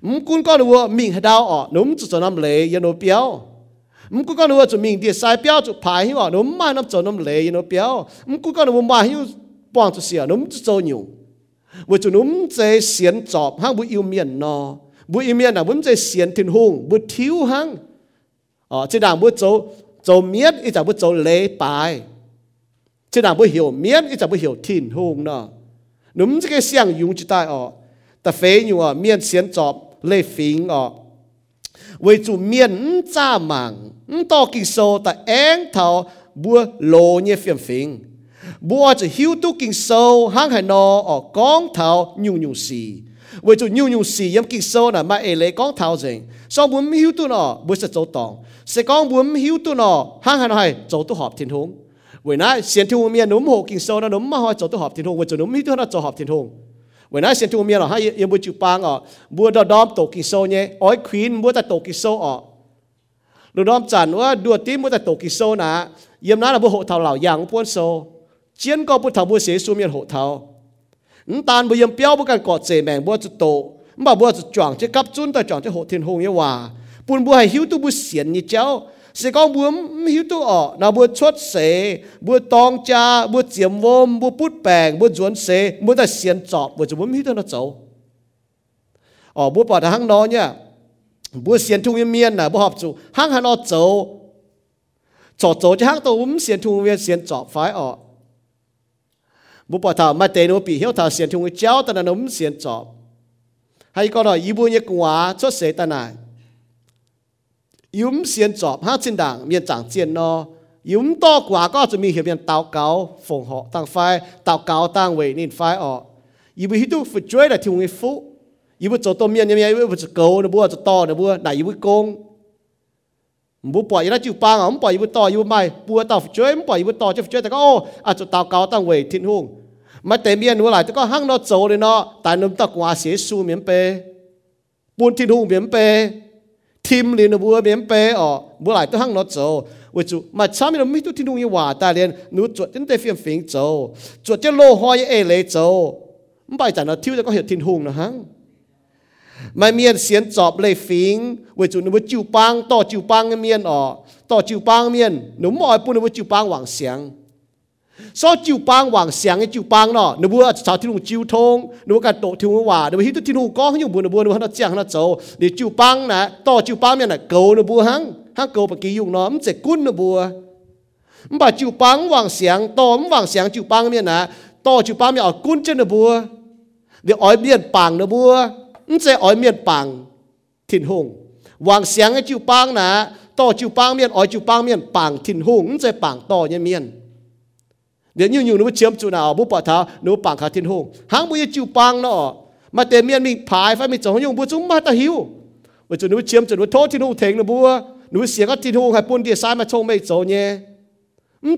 mắm cún con nếu mình hay đau ở núm chỗ cho năm lấy yên nó béo. Mắm cún con nếu chỗ mình thì sai béo chỗ phải hiểu ở nếu mai năm chỗ năm lấy yên nó béo. Mắm cún con nếu mai hiểu bằng chỗ sì, ở nếu chỗ nhiều นกุนก็หนูว่าหิวป้องจุดเสียหนูจุดโจอยู่ว่าจุดหนูจะเสียนจอบห้างบุอิวเมียนนอ bu imian na bum che sian tin hung bu thiu hang ờ chỉ đảng bu châu châu miết ít chẳng bu châu lễ bài chỉ đảng bu hiểu miết ít chẳng bu hiểu tin hung nó núm cái xiang dùng chỉ tai ờ ta phê nhiều ờ miên xiên chọp lễ phình ờ vì chủ miên cha mạng to kỳ sâu ta én thảo bua lô nhẹ phiền phình bua chỉ hiu tu kinh sâu hang hải nó ở con thảo nhung nhung xì 为咗要用时音结束嗱，咪诶你讲头前，所以本晓到咯， bùa chỉ hiu tu kinh sâu hang hải nò ở con thảo nhung nhung si, với chủ nhung nhung si yếm kinh sâu là mà lệ lấy con thảo gì sau muốn hiu tu nọ bùa sẽ châu tòng. Sẽ con muốn hiu tu nọ hang hải nò hay châu tu họp thiên hùng. Với nãy xiên thu miên núm hồ kinh sâu nó núm mà hỏi châu tu họp thiên hùng. Với chủ núm hiu tu nó châu họp thiên hùng. Vậy nãy xem chúng miền ở hai yếm bùi chụp bang ở. Bùa đo đom tổ kinh sâu nhé. Ói queen bùa ta tổ kinh sâu ở. Đồ đom chản quá đua tím bùa ta tổ kỳ sâu nà. Yên nãy là bùa hộ thảo lão giang bùa sâu chiến có bút thảo bút xế xuống miền hộ thảo ứng tàn bây giờ béo bút cần cọt xế mèn bút chút tổ mà bút chút chọn chứ cắp chun ta chọn chứ hộ thiên hùng như hòa buồn bút hay hiếu tu bút xiển như cháu sẽ có bướm hiếu tu ở nào bút chốt xế bút tong cha bút diệm vôm bút bút bèn bút ruốn xế bút ta xiển chọp bút chú bướm hiếu tu nó cháu ở bút bỏ thằng nó nhá bút xiển thung yên miên là bút học chú hang hà nó cháu chọt cháu chứ hang tàu bướm xiển thung yên xiển chọp phái ở บุปผามาเตนุปีเหี่ยวถาเสียนทุงเจ้าตนนมเสียนจอบให้ก็หน่อยยีบุญยกว่าชดเสตนายยุ้มเสียนจอบห้าจินด่างเมียนจางเจียนนอยุ้มต่อกว่าก็จะมีเหตุเมียนเตาเกาฝงหอตั้งไฟเตาเกาตั้งเวนินไฟออกยีบุฮิตุฝึกช่วยแต่ทุงฟุยีบุจตัวเมียนยังไงยีบุจะเกาเนบัวจะต่อเนบัวไหนยีบุกง บุปล่อยยันจิวปังอะบุปล่อยบุต่อยู่ไม่ปัวต่อช่วยบุปล่อยบุต่อจะช่วยแต่ก็โอ้อาจจะตาวเกาตั้งเวทิ้งหุ่งมาแต่มียนหัวไหลแต่ก็หั่งนอโจเลยเนาะแต่นุ่มตะกว่าเสียสูเหมียนเปปูนทิ้งหุ่งเหมียนเปทิมเรียนบัวเหมียนเปอ๋อบัวไหลตัวหั่งนอโจวิจุมาช้ามีเราไม่ตุทิ้งหุ่งยี่หว่าแต่เรียนหนูจวดตั้งแต่เฟียงฟิงโจจวดจะโลหอยเอเลยโจไม่ไปจากนั้นทิ้วแต่ก็เห็นทิ้งหุ่งนะฮัง mà miền xiên chọp lấy phím với chủ nó chịu băng to chịu băng cái miền ở to chịu băng miền nó mọi bún nó chịu băng hoàng xiang so chịu băng hoàng xiang cái chịu băng nó nó bữa chào thiên chịu thông nó cái tổ thiên hòa nó hít thiên có những bữa nó bữa nó nó chẳng nó châu để chịu băng nè to chịu băng miền là cầu nó bữa hăng hăng cầu bạc kỳ dùng nó mới cún nó bữa mà chịu băng hoàng xiang to hoàng xiang chịu băng miền nè to chịu băng miền ở cún trên nó bữa để ở miền băng nó bữa อุ้งใจอ้อยเมียนปังทินหงวางเสียงไอ้จิวปังนะต่อจิวปังเมียนอ้อยจิวปังเมียนปังทินหงอุ้งใจปังต่อเนี่ยเมียนเดี๋ยวยิ่งอยู่นู้เชื่อมจูนาบุปผาท้าหนูปังขาทินหงหางบุยจิวปังเนาะมาเตเมียนมีผายไฟมีจงยงบุจุมมาตะหิวว่าจุนนูเชื่อมจุนนูโทษทินหงเถงนะบัวหนูเสียงก็ทินหงให้ปุ่นเดียซ้ายมาชงไม่โจเนี่ย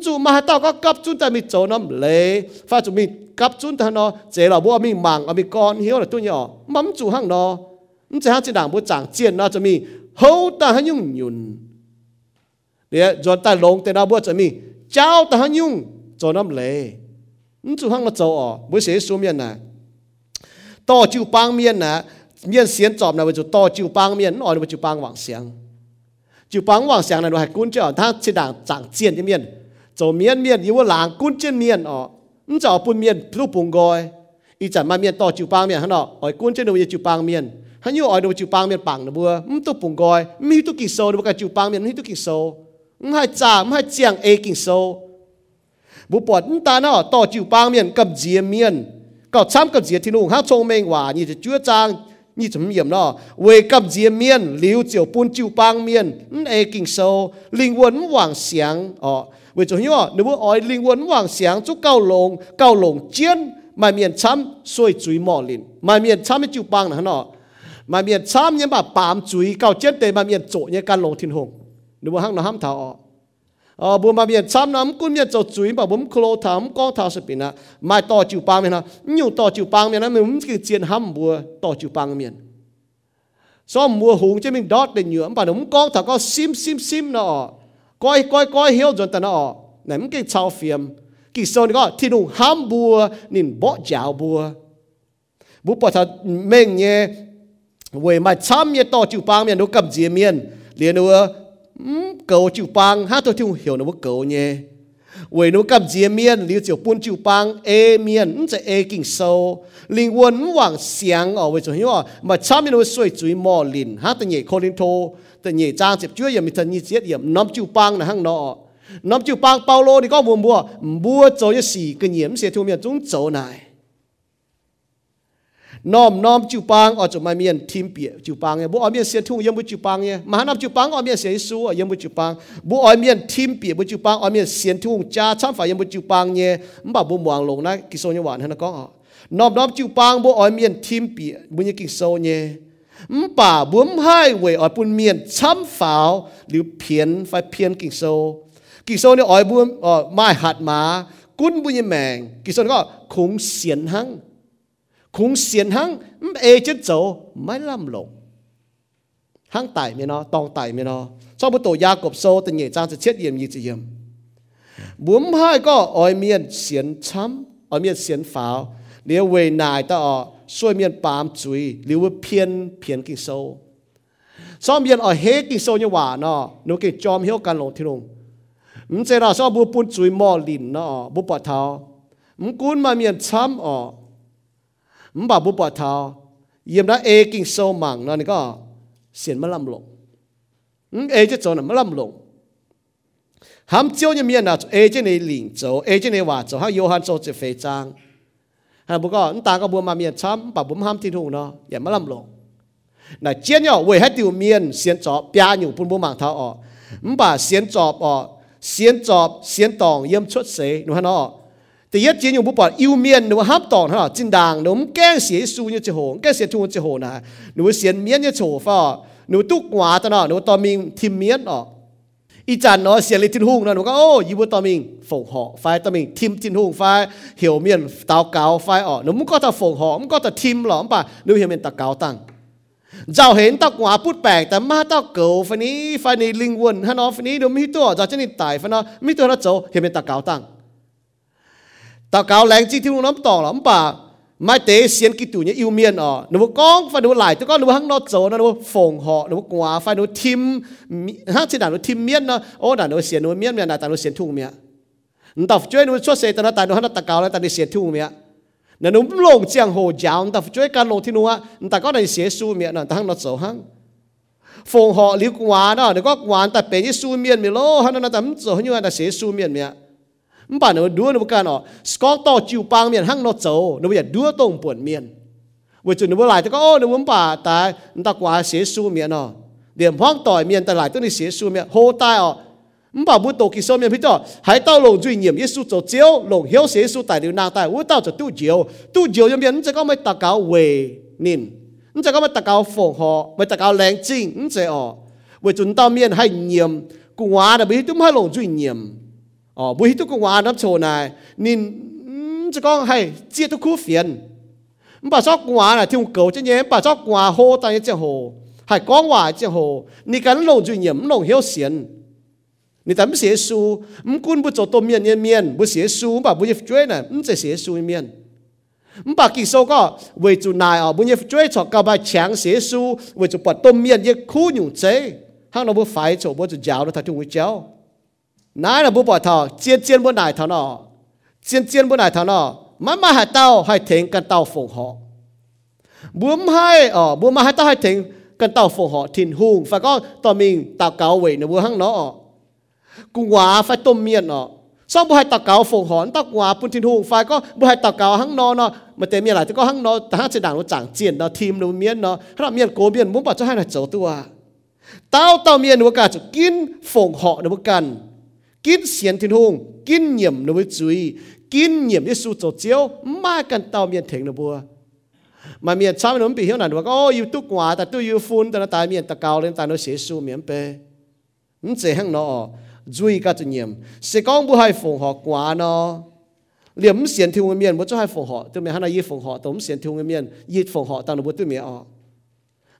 chú mà tao có cấp chúng ta mi chỗ nó lệ. Pha chúng mình, cấp chúng ta nó chế là bố mi màng ở mi con, hiếu là tôi nhỏ. Mắm chú hăng nó. Chế hăng chỉ đảng bố chẳng chiến nó cho mi. Hậu ta hăng nhung nhun để rồi ta lông tên nó bố cho mi. Cháu ta hăng nhung chỗ nó lệ. Chú hăng nó chỗ ở bố sẽ xuống miền này to chịu bang miền này miền xiên chọp này bố chú to chịu bang miền nó bố chú bang vàng xiang. Chịu băng vàng xiang này nó hay cuốn cho. Thang chỉ đảng chẳng chiến cái miền วจนแต่ลงแต่เราบัวจะมีเจ้าตาหันยุ่งโจน้ำเลย唔做ห้างเราโจอ๋อบัวเสียสูเมียนนะต่อจิวปังเมียนนะเมียนเสียนจอบนะว่าจะต่อจิวปังเมียนอ๋อว่าจิวปังหวังเสียงจิวปังหวังเสียงนะว่าให้กุ้นเจ้าถ้าจีด่างจางเจียนที่เมียน 做面面有我人滚进面哦，唔就半面都半个，一阵买面多就帮面，喺度，我滚进度嘢就帮面，喺要我度就帮面帮的噃，唔都半个，唔系都见数，你话就帮面，唔系都见数，唔系炸，唔系酱 A 见数，บุปผาตาเนาะต่อจิวปางเมียนกับเจียเมียนก็ช้ำกับเจียที่นุ่งหาชงเมงว่านี่จะจั่วจางนี่จะมีเยี่ยมเนาะเวกับเจียเมียนหลิวเจียวปูนจิวปางเมียนเอกิงโซลิงวนหวังเสียงอ๋อ 为主要你不爱灵魂妄想就高龙高龙尖，买面参所以追莫林，买面参就帮了喏，买面参你把板追高尖的买面左你干龙天红，你不喊那喊他哦。ờ bùm mà biển hăng nó cũng biết chỗ chuối mà bùm khô thắm có thao sự à mai to chịu bang miền nhiều to chịu băng miền nó mình cứ chiến hâm bùa to chịu băng miền so mùa hùng cho mình đót để nhựa mà đúng có thảo có sim sim sim nọ. กุ้นเมียนโจจุยแบบผมโคลถามก้องเท้าสปินะไม่ต่อจิวปังเมียนะอยู่ต่อจิวปังเมียนะมันคือเจียนห้ำบัวต่อจิวปังเมียนซ้อมมัวหงจะมีดอทเป็นเหยื่อป่ะผมก้องเท้าก็ซิมซิมซิมเนา ะ coi coi coi hiểu rồi ta nó ném cái chao phim kỳ sau này có thì đủ ham bùa nên bỏ giáo bùa bố bỏ thật mình nhé về mà chăm nhé to chịu bang miền nó cầm gì miền liền nữa cầu chịu bang hát tôi thiếu hiểu nó cầu nhé về nó cầm gì miền liu chịu buôn chịu bang e miền sẽ e kinh sâu linh quân hoàng xiang ở về chỗ hiểu mà chăm nó suy chuối mò lìn hát tôi nhảy khô linh thô แต่เนี่ยจางเจ็บช่วยยังมีทันยี่เสียเยี่ยมน้ำจิวปังนะฮังนอน้ำจิวปังเปาโลนี่ก็บัวบัวบัวโจยสี่กันเหยี่ยมเสียทุ่มเมียนจุ้งโจนาย น้อมน้อมจิวปังออกจากมาเมียนทีมเปียจิวปังเนี่ยบัวเอาเมียนเสียทุ่งยังบัวจิวปังเนี่ยมหาน้ำจิวปังเอาเมียนเสียสู้ยังบัวจิวปังบัวเอาเมียนทีมเปียบัวจิวปังเอาเมียนเสียทุ่งจ้าช้ำฝ่ายยังบัวจิวปังเนี่ยมันบ่บัวมวงลงนะกิโซยหวานฮะนะก็น้อมน้อมจิวปังบัวเอาเมียนทีมเปียบัวยังกิโซเนี่ยมป่าบุ้มให้เวยออยปุ่นเมียนช้ำฝาวหรือเพียนไฟเพียนกิ่งโซกิ่งโซเนี่ยออยบุ้มอ๋อไม้หัดมากุ้นบุญยแมงกิ่งโซก็คงเสียนหัง cũng xiên hăng ê chết dấu mãi lâm lộn. Hăng tải mi nó tòng tải mi nó cho bút tổ gia cộp sâu tình nghệ trang sẽ chết yếm, gì chỉ yểm. Bốn hai có oi miên xiên chấm oi miên xiên pháo. Nếu về nài ta ở xuôi miên bám chuối nếu phiền phiền kinh sâu sau miên ở hết kinh sâu như quả nó nếu kinh chom hiếu can lộn thì lùng mình sẽ là sau bút bút chuối mò lìn nó bút bọt tháo. Mình cún mà miên chấm ở มียนเสียนฝาว เลี้ยวเวนายตาอ๋อช่วยเมียนปามจุยหรือว่าเพียนเพียนกิโซซ้อมเมียนอ๋อเฮกิโซเนี่ยว่าเนาะนูกิจอมเฮียวกันลงที่ลงมันเจราซ้อมบุปุนจุยมอลินเนาะบุปผามันกุนมาเมียนช้ำอ๋อมันบ่าบุปผาเยี่ยมนะเอกิโซมังเนาะนี่ก็เสียนมาลำลงเอจะโจนมาลำลง ham chiếu như miền nào ê trên này lĩnh châu ê trên này hòa châu hay Johan châu chỉ phê trang hay bố có ta có bùa mà miền chăm bà bùm ham thiên hùng nó vậy mà làm lộ này chiến nhau về hết tiêu miền xiên chọ bia nhiều bùn bùm mạng thao ọ bà xiên chọ ọ xiên chọ xiên tòng yếm chốt xế nó nó thì nhất chiến nhiều bùm bỏ yêu miền nó hấp tòng nó chính đàng nó kén xế su như chế hồ kén xế tu như chế hồ nè nó xiên miền như chỗ pha nó túc quả ta nó nó to mình thêm miền ọ อีจันเนาะเสียงเลยทินหุ่งเนาะหนูก็โอ้ยูบุตอมิงฝงหอไฟตอมิงทิมทินหุ่งไฟเหี่ยวเมียนตาวเกาไฟอ๋อหนูมึงก็ตะฝงหอมึงก็ตะ thì yết chiến bu bỏ yêu miên, nếu hấp tỏn ha chân đàng, nếu kén xế su như chế hồ kén xế chu chế hồ nà xiên miên như chỗ phò, nếu túc quá ta nọ, nếu tò mình miên nọ. Ý chán nó xiên lên tin hung nọ nó có ô yêu bu tò mình phổ phai tò mình thìm tin phai hiểu miên tao cáo phai ọ nếu muốn có ta phổ họ muốn có ta thìm lõm bà nếu hiểu miên ta cáo tăng. Giàu hến tao quá bút bẹt ta ma tao cầu phải ní phải ní linh quần hắn nó phải ní đúng mi tổ cho chân tải phải nó mi tổ nó chỗ hiểu miên ta cáo tăng tao cáo lén chi thiếu nó tỏ lắm, bà. Mai tế xiên kí tủ nhé yêu miên ở. Nó con phải nó lại tôi con nó hăng nó chỗ nó phồng họ, nó quá, phải nó thêm hát chỉ đàn nó thêm miên nó. Ô đàn nó xiên nó miên miên đàn nó xiên thùng miệng đọc chơi nó cho xe, tao nó tại nó hăng tao cáo lên tao đi xiên thùng miệng nó nó lồng chiang hồ giáo đọc chơi cá lồng thì nó tao có này xiên su miệng nó tao hăng nó chỗ hăng. Phồng họ liu quá đó, nó có quá tao bé như su miên miệng lô. Hăng nó tao chỗ như là xiên su miệng miệng มป่านเราดูนบุกันอ๋อสกอตต่อจิวปังเมียนหั่งนอโจนบอยากดูตรงปวดเมียนวันจุนนบหลายแต่ก็โอ้นบป่าตายตะกว่าเสียสู้เมียนอ๋อเดี๋ยวพ้องต่อยเมียนแต่หลายตัวนี้เสียสู้เมียนโหตายอ๋อมป่าบุตกิโซเมียนพี่จ่อหายเต้าลงจุยเหยียมเยซูโจเจียวลงเหียวเสียสู้ตายเดี๋ยวนางตายวุ้เต้าจะตู้เจียวตู้ ờ bùi tu cũng hòa nắp chỗ này. Nên chỉ có hay, chia tu khu phiền. Bà chó quả là thiêu cầu cho nhé, bà chó quả hô tay chứ hồ. Hay có quả chứ hồ, ni cắn lồng duy nhiễm lồng hiếu xiên ni tấm xế su m cun bút chỗ tôm miên yên miên. Bu xế su bà bu nhịp chuối này m chỉ xế su miên. M bà kỳ sâu có về chủ này ở bu nhịp chuối cho cả bà chàng xế su về chủ bà tôm miên yên khu nhủ chế. Hàng nó bu phải chỗ bu chủ giáo nó thật chung với cháu nãy là bố bỏ thọ, chiên chiên bố nải thọ nọ. Chiên chiên bố nải thọ nọ mà mà hai tao hai thèn cần tao phụng họ bướm hai ờ bướm mà hai tao hai thèn cần tao phụng họ thìn hùng. Phải có tao mình tao cáo vậy nó bố hăng nó cùng hòa phải tôm miên nó sau bố hai tao cáo phụng họ tao hòa bún thìn hùng. Phải có bố hai tao cáo hăng nó nó mà tên miên lại thì có hăng nó ta hát chỉ đảng nó chẳng chiên nó thìm nó miên nó là miên cố miên muốn bảo cho hai là chỗ tua. Tao tao miên nó cả chỗ kín phụng họ nó cần kín xiên thiên hùng, kín nhiệm nó mới chú ý, kín nhiệm đi su tổ chiếu mà cần tàu miền thỉnh nó bùa. Mà miền sao nó bị hiểu là nó có yêu tu quả ta tu yêu phun, ta nó tại miền, ta cao lên, ta nó sẽ sưu miền bê nó sẽ hăng nó duy cả chủ nhiệm, sẽ con bữa hay phòng họ quả nó. Liếm xiên thiên hùng miền bữa cho hay phòng họ tôi miền hắn là yêu phòng họ, tóm xiên thiên hùng miền yêu phòng họ ta nó bữa tôi miền ọ.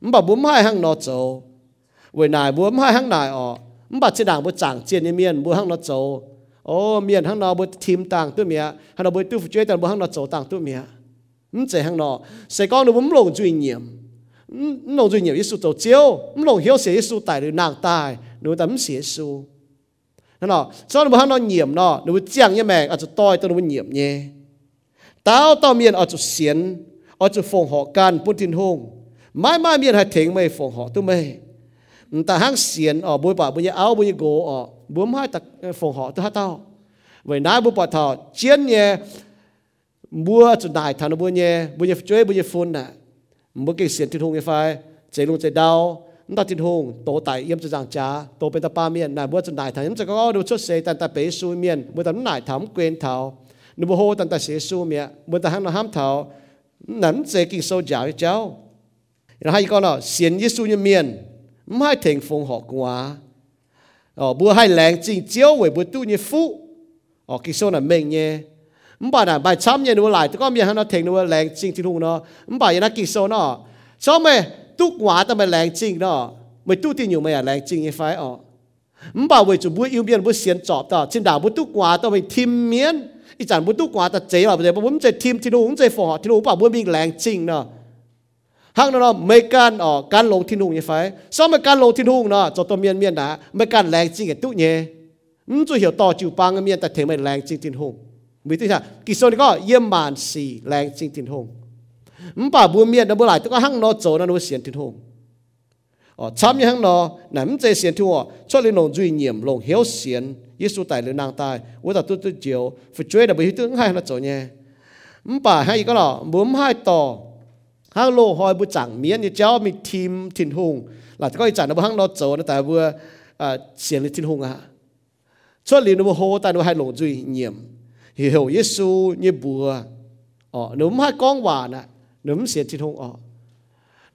Mà bấm hai hăng nó chỗ với nài bấm hai hăng nài ọ. มียนเปมันเจ๋งเนาะจุยก็จะเหยี่ยมเสกองบุให้ฝงหอกว่าเนาะเหลี่ยมเสียนทิวเมียนบ่จะให้ฝงหอตัวเมียหันยี่ฝงหอตัวเสียนทิวเมียนยี่ฝงหอตั้งนบัวตัวเมียอ๋อมันบอกบุ้มให้หังนอโจเวนายบุ้มให้หังนายอ๋อมันบัดเสดางบ่จางเจียนเมียนบ่หังนอโจโอ้เมียนหังนอบ่ทีมต่างตัวเมียหังนอบ่ตู้ช่วยแต่บ่หังนอโจต่างตัวเมียมันเจหังนอใส่ก้อนบ่มลงจุยเงียมมลงจุยเงียมยิสุโจเจียวมลงเหี่ยวเสียยิสุตายหรือนางตายหนูแต่มเสียสูนั่นเนาะซ้อนบ่หังนอเงียมเนาะหนูเจียงยะแมงอาจจะต้อยตัวหนูเงียมเน่ตาวตอเมียนอาจจะเสียนอาจจะฟงหอกันปุ่นทินหงไม่ไม่เมียนให้ถึงไม่ฟงหอตัวไม่ ta hang xiên ở bùi bà bùi áo bùi gỗ ở bùm hai ta phòng họ tôi hát tao vậy nãy bùi bà thọ chiến nhé mua cho đại thằng bùi nhé bùi nhé chơi bùi nhé phun nè bùi cái xiên tin hùng như phai chạy luôn chạy đau ta tin hùng tổ tại yếm cho giang cha tổ bên ta ba miền nãy bùi chỗ đại thằng yếm cho có đồ xuất xe tàn ta bể suy miền bùi ta nãy thắm quên thảo nụ bùi hô tàn ta xế suy miền bùi ta hang nó ham thảo nắn sẽ kinh sâu giáo cháu rồi hai con nó xiên yếm như miền 唔係聽風學歌，哦，唔係冷靜招為不都你富，哦，佢說那明嘢，唔把那把參嘢攞嚟，個面喺度聽到冷靜之路咯，唔把嘢那佢說咯，所以咪都話得咪冷靜咯，咪都點用咪啊冷靜嘅快哦，唔把為做唔要變唔先作到，先打唔都話到咪甜面，一陣唔都話得這啦，唔就唔就甜之路，唔就風學之路，唔把唔變冷靜咯。 ทีมที่นู่นจะฟอที่นู่นป่าบุญมีแรงจริงเนาะฮักเนาะไม่การอ๋อการลงที่นู่นยังไงซ้อมไม่การลงที่นู่นเนาะจตัวเมียนเมียนนะไม่การแรงจริงกับตุ้เนี่ยอืมจะเหี่ยวต่อจิวปังเมียนแต่เทไม่แรงจริงที่นู่นมีที่ค่ะกิโซนี่ก็เยี่ยมมานสี่แรงจริงที่นู่นอืมป่าบุญเมียนนะบุหลายตัวก็ฮักเนาะโจนั่นว่าเสียนที่นู่น哦，参与行咯，那唔这先听我，出嚟弄最严，弄晓先，耶稣带嚟能带，我就都都叫，佛追就不都喺那做呢，唔把喺个咯，唔喺多， ฮังโลหอยบุจังเมียนเจ้ามีทีมทินหงหลังก็อีจันนะฮังนอโจนะแต่เวอเสียงทินหงอะช่วยลีนวโฮแต่นวให้หลงจุยเงียมเหี่ยวเยซูเยบัวอ๋อหนุ่มให้ก้องหวานอะหนุ่มเสียงทินหงอ๋อ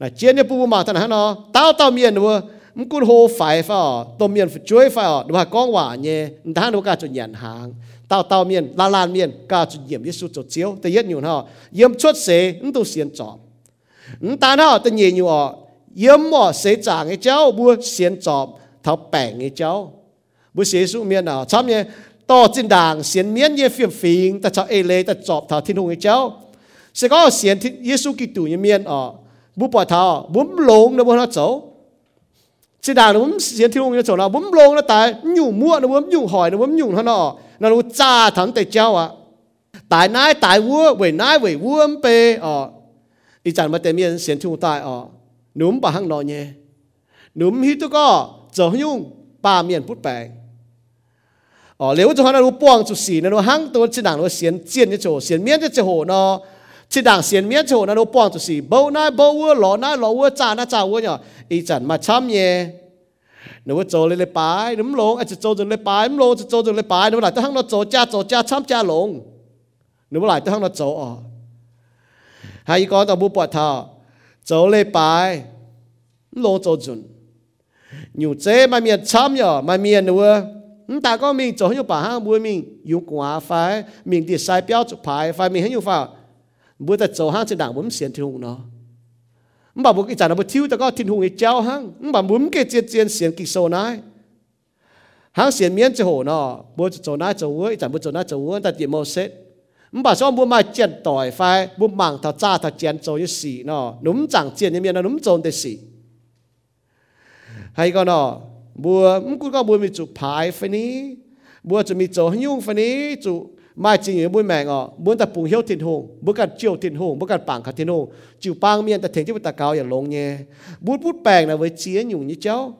นะเจียนเนี่ยปูมาท่านฮะเนาะเต้าเต้าเมียนเวอมันกูโฮไฟฟ้าตัวเมียนช่วยฟ้าดูว่าก้องหวานเนี่ยท่านดูการจุดหยันหางเต้าเต้าเมียนลาลานเมียนการจุดเยี่ยมเยซูจุดเจียวแต่เย็ดอยู่เนาะเยี่ยมชดเสนตัวเสียงจอบ ta nó ta gì nhiều ạ, yếm mỏ sẽ trả cái cháu bua xiên chọp thảo bẻ cái cháu bua sẽ xuống miền nào chăm nhé to trên đàng xiên miên như phiền phiền ta cháu ê lê ta chọp thảo thiên hùng cái cháu sẽ có xiên Giêsu Kitô như miền ạ, bua bỏ thảo búm lông nó bua nó cháu chỉ đàng nó bấm diễn thiên ông cháu nào bấm lông nó tại nhủ mua nó bấm nhủ hỏi nó bấm nhủ nó nọ nó nó cha thắng tay cháu ạ, tại nái tại vua về nái về vua em pe ờ. อีจันมาเตมีนเสียนที่หูตายอ๋อหนุ่มป่าหังนอเยหนุ่มฮิตุก็เจอยุ่งป้าเมียนพุทธแปลงอ๋อเลวจะหันรูป้องจุดสีนั่นว่าหังตัวชิดังนั่าเสียนเจียนจะโจเสียนเมียนจะโจโนชิดังเสียนเมียนโจนั่นว่าป้องจุดสีเบาหน้าเบ้าวัวหล่อหน้าหล่อวัวจ้าหน้าจ้าเวัวเนาะอีจันมาช้ำเยหนูว่าโจเลยเลยไปหนุ่มหลงอาจจะโจจนเลยไปหนุ่มหลงจะโจจนเลยไปหนุ่มหลายจะหังเราโจจ้าโจจ้าช้ำจ้าหลงหนุ่มหลายจะหังเราโจอ๋อ hay có tao bu bọt thọ chỗ lê bài lô chỗ chuẩn nhiều chế mà miền chăm nhở mà miền nữa ta có mình chỗ nhiều bà hang bùi mình yêu quá phải mình thì chụp phải phải mình hiểu phải bùi ta chỗ hang trên đảng bấm xiên thiên hùng nó bà bùi cái chả nó bùi thiếu ta có thiên hùng cái treo hang bà bấm cái chiên chiên xiên kịch sâu nái hang xiên miên chỗ hồ nó bùi chỗ nái chỗ uế, chả bùi chỗ nái chỗ uế, ta chỉ màu xét มันบอกว่าบัวมาเจียนต่อยไฟบัวมังถ้าจ้าถ้าเจียนโจยสีเนาะหนุ่มจังเจียนยังมีนะหนุ่มโจนแต่สีให้ก็เนาะบัวมันกูก็บัวมีจุดพายไฟนี้บัวจะมีโจยุ่งไฟนี้จุ mai chỉ những bùi mèng ọ muốn ta bùng hiếu thiên hùng muốn cần chiều thiên hùng muốn cần bảng khát thiên hùng chịu bang miên ta thành chứ ta caoอย่างlông nhé bút bút bèng là với chia nhung như cháu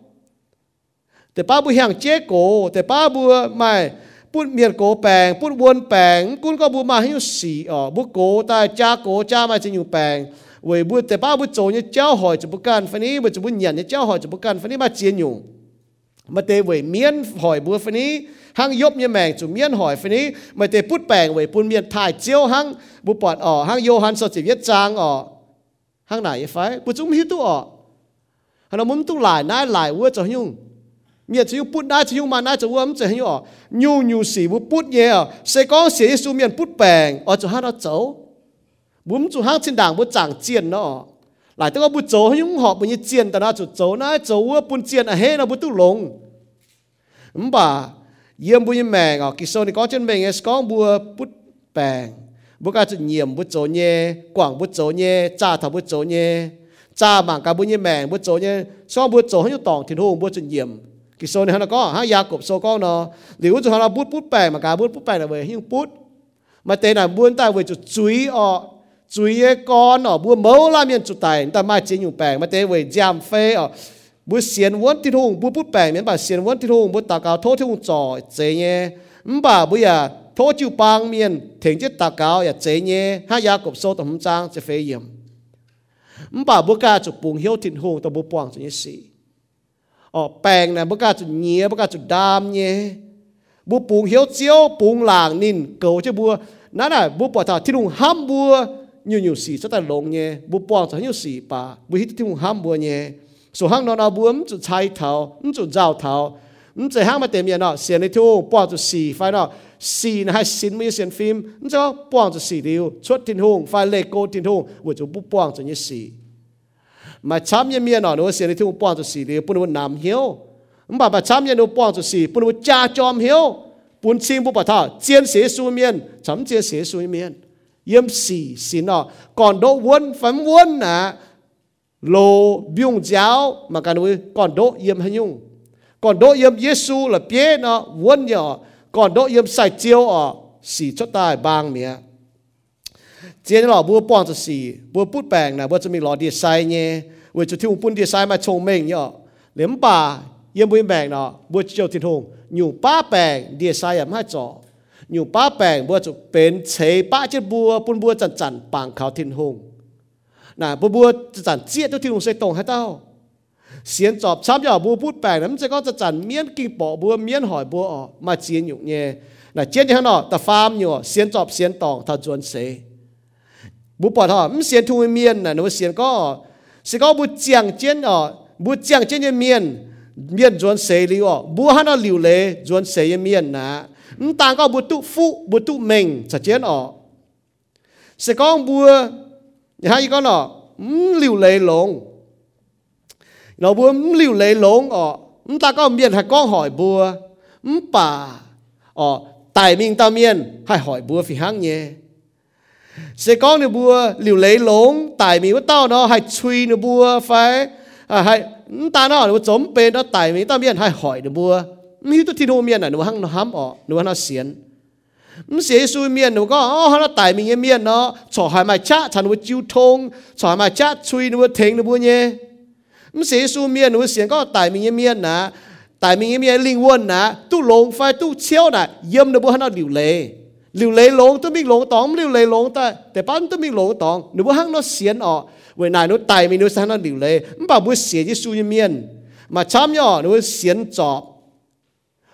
แต่ป้าบุห่างเจ๊โกแต่ป้าบัวไม่พูดเมียนโกแปงพูดวนแปงกุนก็บัวมาให้อยู่สี่อ๋อบุโกตายจ้าโกจ้ามาจะอยู่แปงเว้ยบุแต่ป้าบุโจเ bút miệt cố bèng bút buôn bèng cún có bút mà hiu xì ở bút cố ta, cha cố, cha mà chỉ nhiều bèng vì bút tế ba bút chỗ như cháu hỏi cho bút can phân ý bút cho bút nhận như cháu hỏi cho bút can phân ý mà chỉ nhiều mà tế vì miên hỏi bút phân ý hang yop như mèng chủ miên hỏi phân ý mà tế bút bèng vì bút miên thải chiếu hang bút bọt ở hang yo han trang ở. Hang này phải bút chúng hiu tu ở. Hắn muốn tu lại nãy lại vua cho nhung miên chỉ bút na chỉ nhung mà na chỉ vua cho nhung ở nhu nhu sĩ bút bút nhé sẽ có sĩ su miền bút bèn ở chỗ hát nó chấu bún chỗ hát trên đảng bút chẳng chiên nó lại tôi có bút chấu nhung họ bút như chiên ta nó chỗ chấu na chấu vua bút chiên à hết nó bút tu lồng bà yếm muốn như mèn ở kỳ sau này có trên mèn có bùa bút bèn bùa cả chỗ nhiệm bút chỗ nhé quảng bút chỗ nhé cha thảo bút chỗ nhé cha mảng cả muốn như mèn bút chỗ nhé sau bút chỗ như tòng thì hùng bút chỗ nhiệm kỳ sau này nó có ha ya cộp số con nó nếu cho nó bút bút bèng mà cả bút bút bèng là về nhưng bút mà tên là buôn ta về chút chuối ở chuối con ở buôn mẫu la miền chút tài ta mai chỉ dùng bèng mà tên về jam phê ở บุเสียนวันที่ทุ่งบุปุ๊บแปลงเหมือนบ่าเสียนวันที่ทุ่งบุตากาวโทษที่ทุ่งจ่อเจเน่มบ่าบุอย่าโทษจิวปางเมียนถึงจะตากาวอย่าเจเน่ห้ายากบโซตมจางจะเฟยยมมบ่าบุกาจุปุงเหี่ยวทิ้งทุ่งตัวบุปวงจุนี้สี อ๋อแปลงนะบุกาจุเนียบุกาจุดามเน่บุปุงเหี่ยวเจียวปุงหลางนินเกาจะบัวนั่นน่ะบุปวดที่ทุ่งห้ามบัวอยู่อยู่สีจะแต่ลงเน่บุปวงจะอยู่สีป่าบุหิที่ทุ่งห้ามบัวเน่ số hang nó nào buông chú trái thảo chú rau thảo chú hang mà tìm gì nó xiên đi thu bỏ chú xì phải nó xì nó hay xin mấy xiên phim cho bỏ chú xì điều xuất thiên hùng phải lệ cô thiên hùng vừa chú bỏ chú như xì mà chăm như miền nó nó sẽ đi thu bò cho xì đi bún nó nằm hiếu. Mà mà chăm như nó bò cho xì bún nó cha chom hiếu. Bún xin bún bà thà chiến sĩ su miên, chấm chiến sĩ su miên, yếm xì xì nó còn đỗ quân phấn quân à lô biung giáo mà cả núi còn đỗ yếm hay nhung. Còn đỗ yếm Giêsu là bia nó quân nhỏ còn đỗ yếm sai chiêu ở xì cho tai bang miệng เจียนหล่อบัวป้องจะสีบัวพูดแปลงนะบัวจะมีหลอดีไซน์เนี่ยเวจะที่อปุ่นดีไซน์มาชงเม่งเนาะเหลี่ยมป่าเยี่ยมบุญแบ่งเนาะบัวเจียวทิ้งหงอยู่ป้าแปลงดีไซน์ไมาจ่ออยู่ป้าแปลงบัวจะเป็นเฉยป้าเจ็ดบัวปุ่นบัวจันจันปางเขาทิ้งหงนะบัวบัวจะจันเจียเจ้าที่ทงใส่ตรงให้เต้าเสียนจอบช้ำอย่าบัวพูดแปลงนะมันจะก็จะจันเมียนกิ่งปอบัวเมียนหอยบัวออกมาเจียนอยู่เนี่ยนะเจียนนี่งเนาะแต่ฟาร์มอยู่เสียนจอบเสียนตองถ้าจวนเส บุปผาไม่เสียนทุ่งเมียนน่ะหนูเสียนก็สิก็บุเจียงเจียนอ๋อบุเจียงเจียนเมียนเมียนจวนเสลีอ๋อบัวฮันเอาหลิวเลยจวนเสยเมียนนะต่างก็บุตุฟุบุตุเมงจะเจียนอ๋อสิก็บัวอย่าให้ก็เนาะหลิวเลยหลงเราบัวหลิวเลยหลงอ๋อต่างก็เมียนให้ก้องหอยบัวป่าอ๋อตายมิงตาเมียนให้หอยบัวฝีหังเนี่ย sẽ có nửa bùa liều lấy lốn tại mình bắt tao nó hay truy nửa bùa phải à hay ta nó nó chống bên nó tại mình tao miền hay hỏi nửa bùa mi tu thi đô miền này nó hăng nó hám ọ nó nó xiên mình xiên suy miền nó có oh nó tại mình miền nó chỏ hai mai chát thành nó chiêu thông chỏ hai mai chát truy nó thèn nó bùa nhé mình xiên suy miền nó xiên có tại mình miền nà tại mình miền linh quân nà, tu lồng phải tu chiếu nà, yếm nó bùa nó liều lấy liu lấy lông tôi mình lông tòng liu lấy lông ta. Để bán tôi mình lông tòng nếu hăng nó xiên ọ, vậy này nó tài mình sang nó liu lấy mà bữa xiên chứ suy miên. Mà chăm nhỏ nó xiên chọp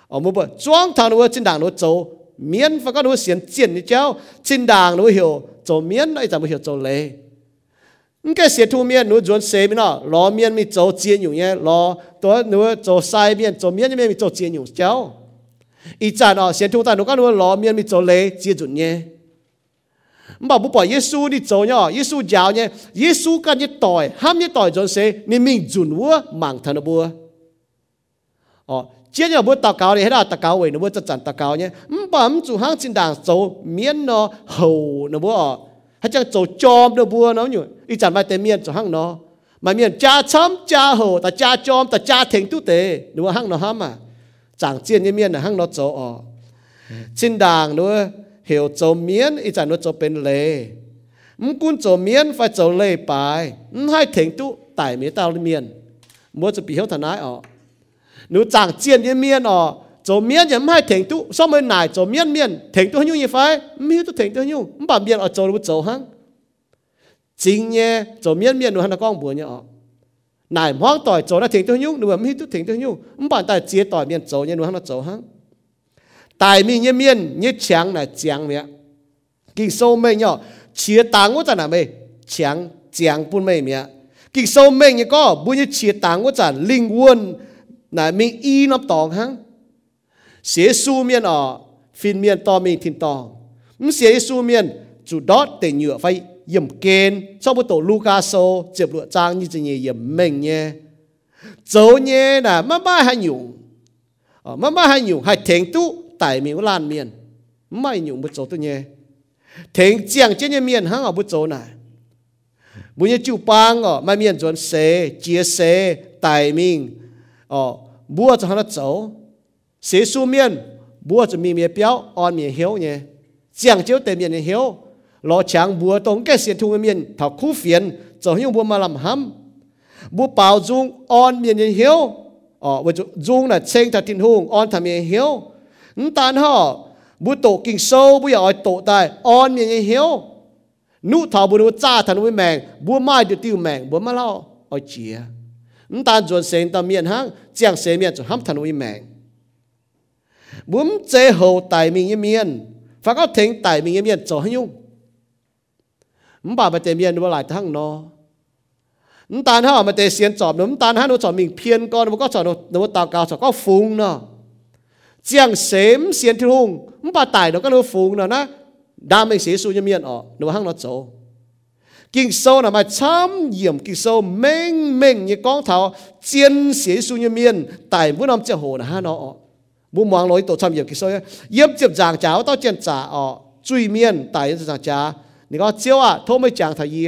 ở một bữa trang thằng nó trên đảng nó châu miên và các nó xiên chiến như chéo. Trên đảng nó hiểu châu miên, nó chẳng hiểu châu lấy cái xiên thu miên, nó chuẩn xe nó. Lo miên mình châu chiến nhiều nhé. Lo tôi nó châu sai miên châu miên như mình châu chiến nhiều chéo. 一站哦，先偷在侬讲侬老面咪走嘞，接住呢。mà bố bảo Giêsu đi chỗ nhá, Giêsu giáo nhé, Giêsu cái nhất tội, ham nhất tội rồi sẽ nên mình dùn vua mảng thần bùa. Ờ, chết nhá bố tao cáo này hết là tao cáo vậy nó bố chắc chắn tao cáo nhé, bấm chủ hàng trên đảng chỗ miên nó hầu nó bố ờ, hay chẳng chom nó bùa nó nhỉ, ít chẳng phải tên miên chỗ hàng nó, mà miên cha chấm cha hầu, ta cha chom ta cha thành tu tế, nó hàng nó ham à chẳng chiên như miên là hăng nó chỗ ở trên đàng nữa hiểu chỗ miên ý chẳng nó chỗ bên lề mắm cún chỗ miên phải chỗ lề bài hai thỉnh tu tại miếng tao miên mua cho bị hiểu thần ái ở nếu chẳng chiên như miên ở chỗ miên thì hai thỉnh tu sau mới nải chỗ miên miên thỉnh tu như như phải miêu tu thỉnh tu như mắm bà miên ở chỗ chỗ hăng chính nhé chỗ miên miên nó hắn là con bùa nhở ọ nài tỏi chỗ nó thỉnh tôi nhung nửa mi tôi thỉnh tôi nhung. Không bạn tại chia tỏi miền chỗ như nửa nó chỗ hăng. Tại mi như miền như chàng là chàng mẹ. Kỳ sâu mê nhỏ, chia tàng của chẳng là mê. Chàng chàng bún mê mẹ. Kỳ sâu mê như có, bún như chia tàng của chẳng linh quân là mi y nó tòng hăng. Xế su miền ở, phiên miền to mi thìn tòng không xế su miền chủ đó để nhựa phay yểm kên. Sau bữa tổ Lucaso chụp lụa trang như thế này yểm mình nhé. Dấu nhé là má má hay nhung ờ, má má hay nhung hay thèn tu tại mình lan miền má nhung bữa dấu tu nhé. Thèn chiang trên nhé miền hang ở bữa dấu này. Bữa nhé chịu bang ở ờ, mai miền chuẩn xế, chia xế, tại mình ờ bữa cho hắn dấu xế su miền bữa cho mình miền béo, on miền hiếu nhé. Chiang chiếu, tại miền hiếu lo chang bùa tông cái xiên thung miền thảo khu phiền cho hiu bùa mà làm ham bùa bảo dung, on miền nhân hiếu. Ờ bùa dung là chênh thật tin hung on thầm miền hiếu. Tan họ bùa tổ kinh sâu bùa ở tổ tài, on miền nhân hiếu. Nụ thảo bùa nụ cha thần với mèng bùa mai được tiêu mèng bùa mà lao ở chia tan chuẩn sen ta miền hang chiang sen miền cho ham thần với mèng. Bùa chế hậu tài mình miền phải có thính tài mình miền cho มบ่ามาเตเมียนว่าหลายทั้งนอมตานห้ามาเตเสียนจอบนมตานห้าโนจอบมิงเพียนก่อนมันก็จอบนมตาวกาวจอบก็ฟุ้งเนาะเจียงเสมเสียนที่หุ่งมบ่าตายเนาะก็โนฟุ้งเนาะนะดามไม่เสียสูญเมียนออกนมห้างนอโจกิ่งโซน่ะมาช้ำเยี่ยมกิ่งโซเม่งเม่งยี่ก้องเท้าเจียนเสียสูญเมียนตายบุ้นอมเจ้าโหนะฮะนอออกบุ้มองลอยตัวช้ำเยี่ยมกิ่งโซเยี่ยมเจ็บจางจ้าวต้องเจียนจ่าออกจุยเมียนตายจางจ้า cha o chui mien tai jang cha ni go chiao a tho mai chang tha yi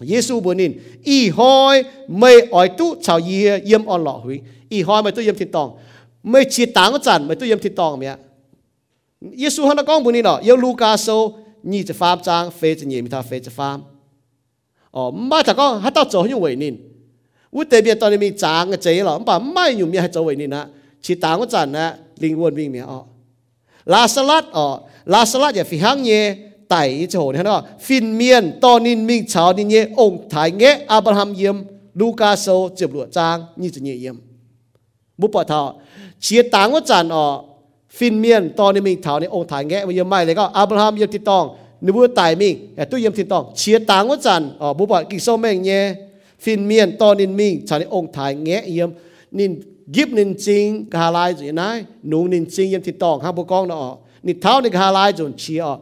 Giêsu bùn nín y hoi mây ỏi tu chào yê yếm on lọ hủy y hoi mây tu yếm thịt tòng mây chỉ táng có chản mây tu yếm thịt tòng mẹ Giêsu hắn đã con bùn nín nọ yêu Luca sâu nhị chỉ phàm trang phê chỉ nhị mi ta phê chỉ phàm ồ mà ta con hắn tao chỗ như vậy nín vũ tề biệt tao mình trang cái chế lọ mà mai nhung mi hay chỗ vậy nín á chỉ táng có chản á linh quân mình mẹ ồ la salat ồ la salat ya phi hang nhé ไต่จะโหนี่นะฟินเมียนตอนนินมิงชาวนี่เยองค์ถ่ายเงะอับราฮัมเยี่ยมลูกาโซเจ็บหลวจางนี่จะเยี่ยมบุปผาเชียต่างว่าจันอ๋อฟินเมียนตอนนินมิงชาวนี่องค์ถ่ายเงะเยี่ยมไม่เลยก็อับราฮัมเยี่ยมติดตองนึกว่าไต่มิงแต่ตู้เยี่ยมติดตองเชียต่างว่าจันอ๋อบุปผากิโซแมงเยฟินเมียนตอนนินมิงชาวนี่องค์ถ่ายเงะเยี่ยมนินยิบนินจริงกาลายจุยนายหนูนินจริงเยี่ยมติดตองห้ามบุกองเนาะนิเท้าในกาลายจุนเชียอ๋อ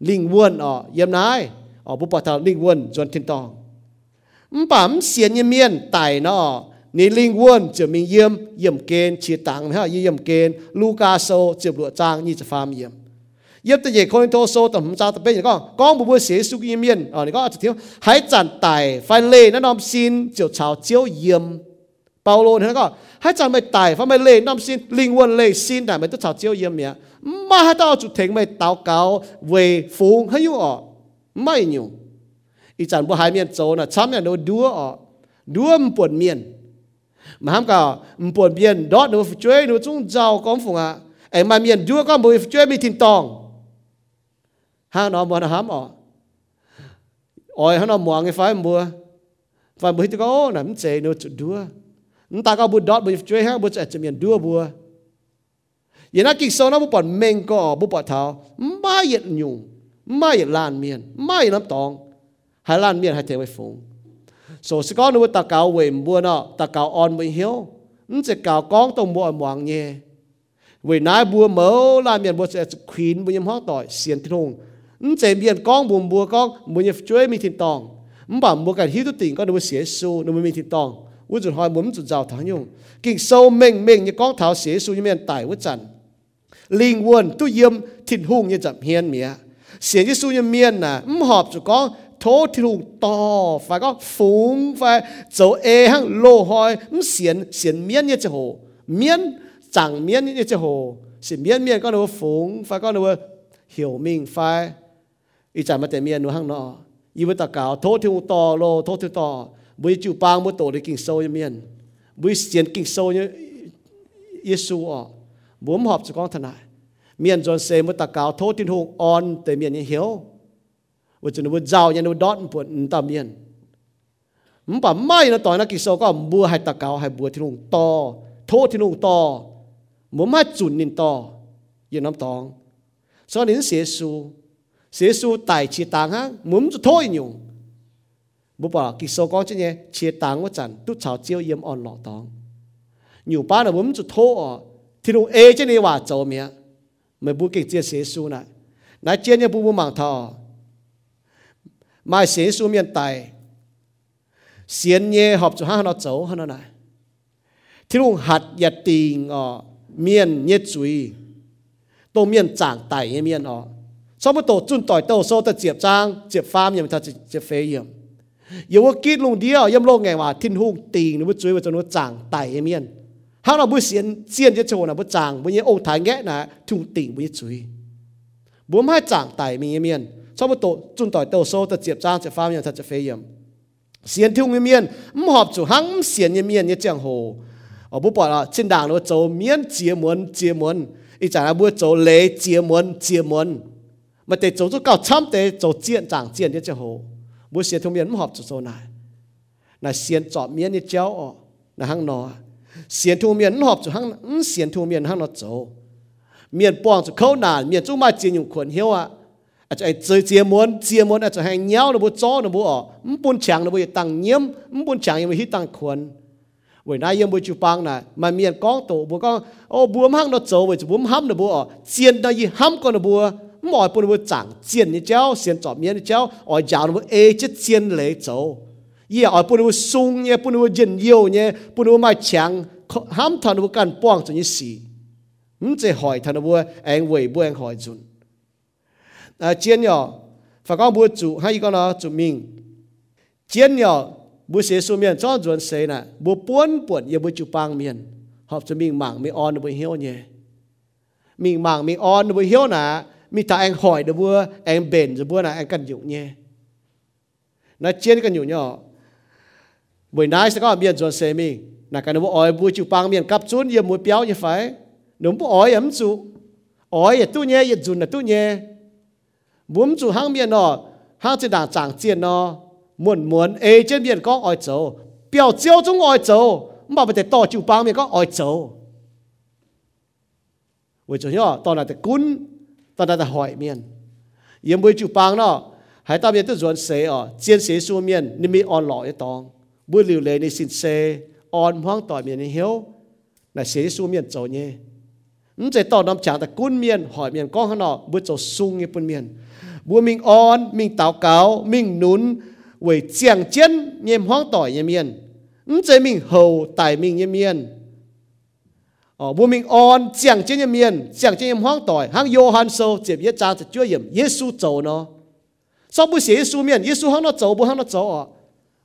linh quân ở yếm nái ở bố bảo thảo linh quân dọn thiên tòng. Bẩm xiên như miên tài nó ní linh quân chỉ mình yếm yếm kên chỉ tặng ha yếm kên Luca sô chỉ lụa trang như chỉ phàm yếm yếm tới nhiên con thô sô tầm cha tập bên con con bố bố xế su yếm miên, ở này có chỉ thiếu. Hãy chặn tài phải lê nó nom xin chiều chào chiếu yếm Paulo nó có, hãy chặn mày tài phải mày lê nom xin, linh quân lê xin tài mày tức chào chiếu yếm mà tao chủ thành mày tao cáo về phụng hay yêu mày nhiều ý chẳng bố hai miền châu là chăm nhà nó đua ọ đua buồn miền mà ham cả buồn miền đó nó chơi nó chung giàu có phụng à ấy mà miền đua con bùi chơi bị thìn tòng hang nó mà nó ham ọ ôi hắn nó mua cái phải mua phải mua thì có nằm chế nó đua ta có bùi đó bùi chơi hang bùi chạy chạy miền đua bùa yên na kịch sâu nó bút bọt mình có bút bọt thảo mai yết nhung mai yết lan miền mai yết lắm tòng hai lan miền hai thế với phụng so sẽ có nuôi ta cao về mua nó, ta cao on với hiếu nó sẽ cao con tông mua mỏng nhẹ vì nãy bùa mỡ lan miền bùa sẽ khuyên bùa nhầm hóa tỏi xiên thiên hùng nó sẽ miền con bùa bùa con bùa nhập chơi mình thiên tòng nó bảo bùa cả hiếu tu tình con nuôi xế xu nuôi mình thiên tòng 我就害我们就造堂用，给收命命，你光讨写书里面逮我整。 ลิงวนตุเยี่ยมถิ่นหุงเนี่ยจับเฮียนเมียเสียงยิสูเนี่ยเมียนน่ะมหอบจุก็โทถิ่นหุงต่อฝ่ายก็ฝูงฝ่ายเจ้าเอหังโลหอยมเสียนเสียนเมียนเนี่ยจะโหเมียนจังเมียนเนี่ยจะโหเสียนเมียนเมียนก็เลยว่าฝูงฝ่ายก็เลยว่าเหี่ยวมิงฝ่ายอีจันมาแต่เมียนหนูหังนอยีวิตะกาวโทถิ่นหุงต่อโลโทถิ่นต่อบุยจูปางบุโตได้กิ่งโซยเมียนบุยเสียนกิ่งโซยเยซูอ่ะ บุมหอบสกองทนายเมียนจนเซมุตะกาวโทษทินหงออนแต่เมียนยังเหียวว่าจะนว่าเจ้ายังนว่าดอดปวดตามเมียนมันป่าไม่นะตอนนักกิโซก็บัวให้ตะกาวให้บัวทินหงต่อโทษทินหงต่อมุมให้จุนนินต่อยืนน้ำตองสอนนินเสียสูเสียสูไต่ชีต่างฮะมุมจะโทษอยู่บุปผากิโซก็จะเนี่ยเชียต่างว่าจันตุชาวเจียวเยี่ยมอ่อนหล่อตองอยู่ป้าเนี่ยมุมจะโทษ thì đúng ê chứ đi hòa cho mía mới bu kịch chia xế xu này. Nãy chia nhau bu bu mảng thò mai xế xu miền tài. Xiên nhẹ họp cho hắn nó cháu hắn nó này. Thì đúng hạt yết tì ngọ, miền nhé chuy tô miền chẳng tài nhé miền ọ sau bữa tổ chun tỏi tàu sâu ta chiệp trang, chiệp pham nhầm thật chiệp phê yểm yếu quá kít lùng đĩa yếm lô ngày mà thiên hùng tì nó bữa chuy với cho nó chẳng tài nhé miền hắn là buổi xiên xiên chứ chỗ nào buổi chàng buổi như ô thái nghe là thùng tỉnh như chui buổi mai chàng tại mình miền sau buổi tổ chun tỏi tàu sâu ta chẹp trang chẹp pha miền thật chẹp phê yếm xiên thùng miền mù họp chủ hăng xiên như miền như chàng hồ. Ở buổi bỏ là trên đảng nó chỗ miền chia muốn chia muốn ý chả là buổi chỗ lễ chia muốn chia muốn mà để chỗ chỗ cao chăm để chỗ chiến chàng chiến như chẳng hồ. Buổi xiên thùng miền mù họp chủ chỗ này là xiên chọn miền như chéo ở là hăng nó xiên thu miền nó họp cho hăng xiên thu miền hăng nó chỗ miền bong cho khâu nản miền chú mai chỉ những quần hiếu à à chạy chơi chia muốn chia muốn à chạy hay nhau nó bố chó nó bố ở bún chàng nó bố tăng nhiễm bún chàng nó bố tăng quần vậy nay yếm bố chú bang này mà miền con tổ bố con ô bố hăng nó chỗ vậy bố hâm nó bố ở chiên đây gì hâm con nó bố mọi bố nó bố chẳng chiên như chéo xiên chọn miền như chéo ở giáo nó bố ê chết chiên lấy chỗ ye a punu sung, ye punu jin, yo, ye punu mai chang ham than bu kan pong chu ni si. Hm, Ng che hỏi than bu anh wei bu anh hỏi chun à chiến nhỏ phải có bu chủ hay có nó chủ mình. Chiến nhỏ bu sẽ su miền cho chuẩn sẽ nè bu buồn buồn ye bu chủ pang miền. Học cho mình mạng, mình on bu hiếu nhé. Mình mạng, mình on bu hiếu nè, mình ta anh hỏi được bu anh bền rồi bu là anh cần dụng nhé. Nó chiến cần dụng nhỏ buổi nãy sẽ có miền chuẩn xe mi là cái nó ỏi bùi chủ băng miền cặp chun yếm mũi béo như phải. Nó bố ỏi ấm chủ ỏi yết tu nhẹ yết dùn là tu nhẹ. Bùm chủ hang miền nó hang trên đảng chẳng chiến nó muốn muốn ê trên miền có ỏi chỗ biểu chiếu chúng ỏi chỗ mà bây giờ to chủ băng miền có ỏi chỗ vì chỗ nhỏ to là cái cún, to là hỏi miền. Yếm bùi chủ băng nó hãy ta biết tôi dọn xe ở chiến sĩ xuống miền nên mi on lọ cái tòng bu liu le ni xin xe, on hoang tỏi miền hiếu. Là sẽ su miền châu nhé. Nhưng sẽ tỏ nằm chẳng ta cún miền, hỏi miền con hắn nọ bu châu sung như bun miền. Bu mình on, mình táo cáo, mình nún với chiang chân nhem hoang tỏi như miền. Nhưng sẽ mình hầu tại mình như miền. Ờ, Ở bu mình on, chiang chân như miền, chiang chân nhem hoang tỏi hang Johann sâu chụp yết cha sẽ chúa yểm Giêsu châu nó. Sau bu sẽ Giêsu miền? Giêsu hắn nó châu bu hắn nó châu à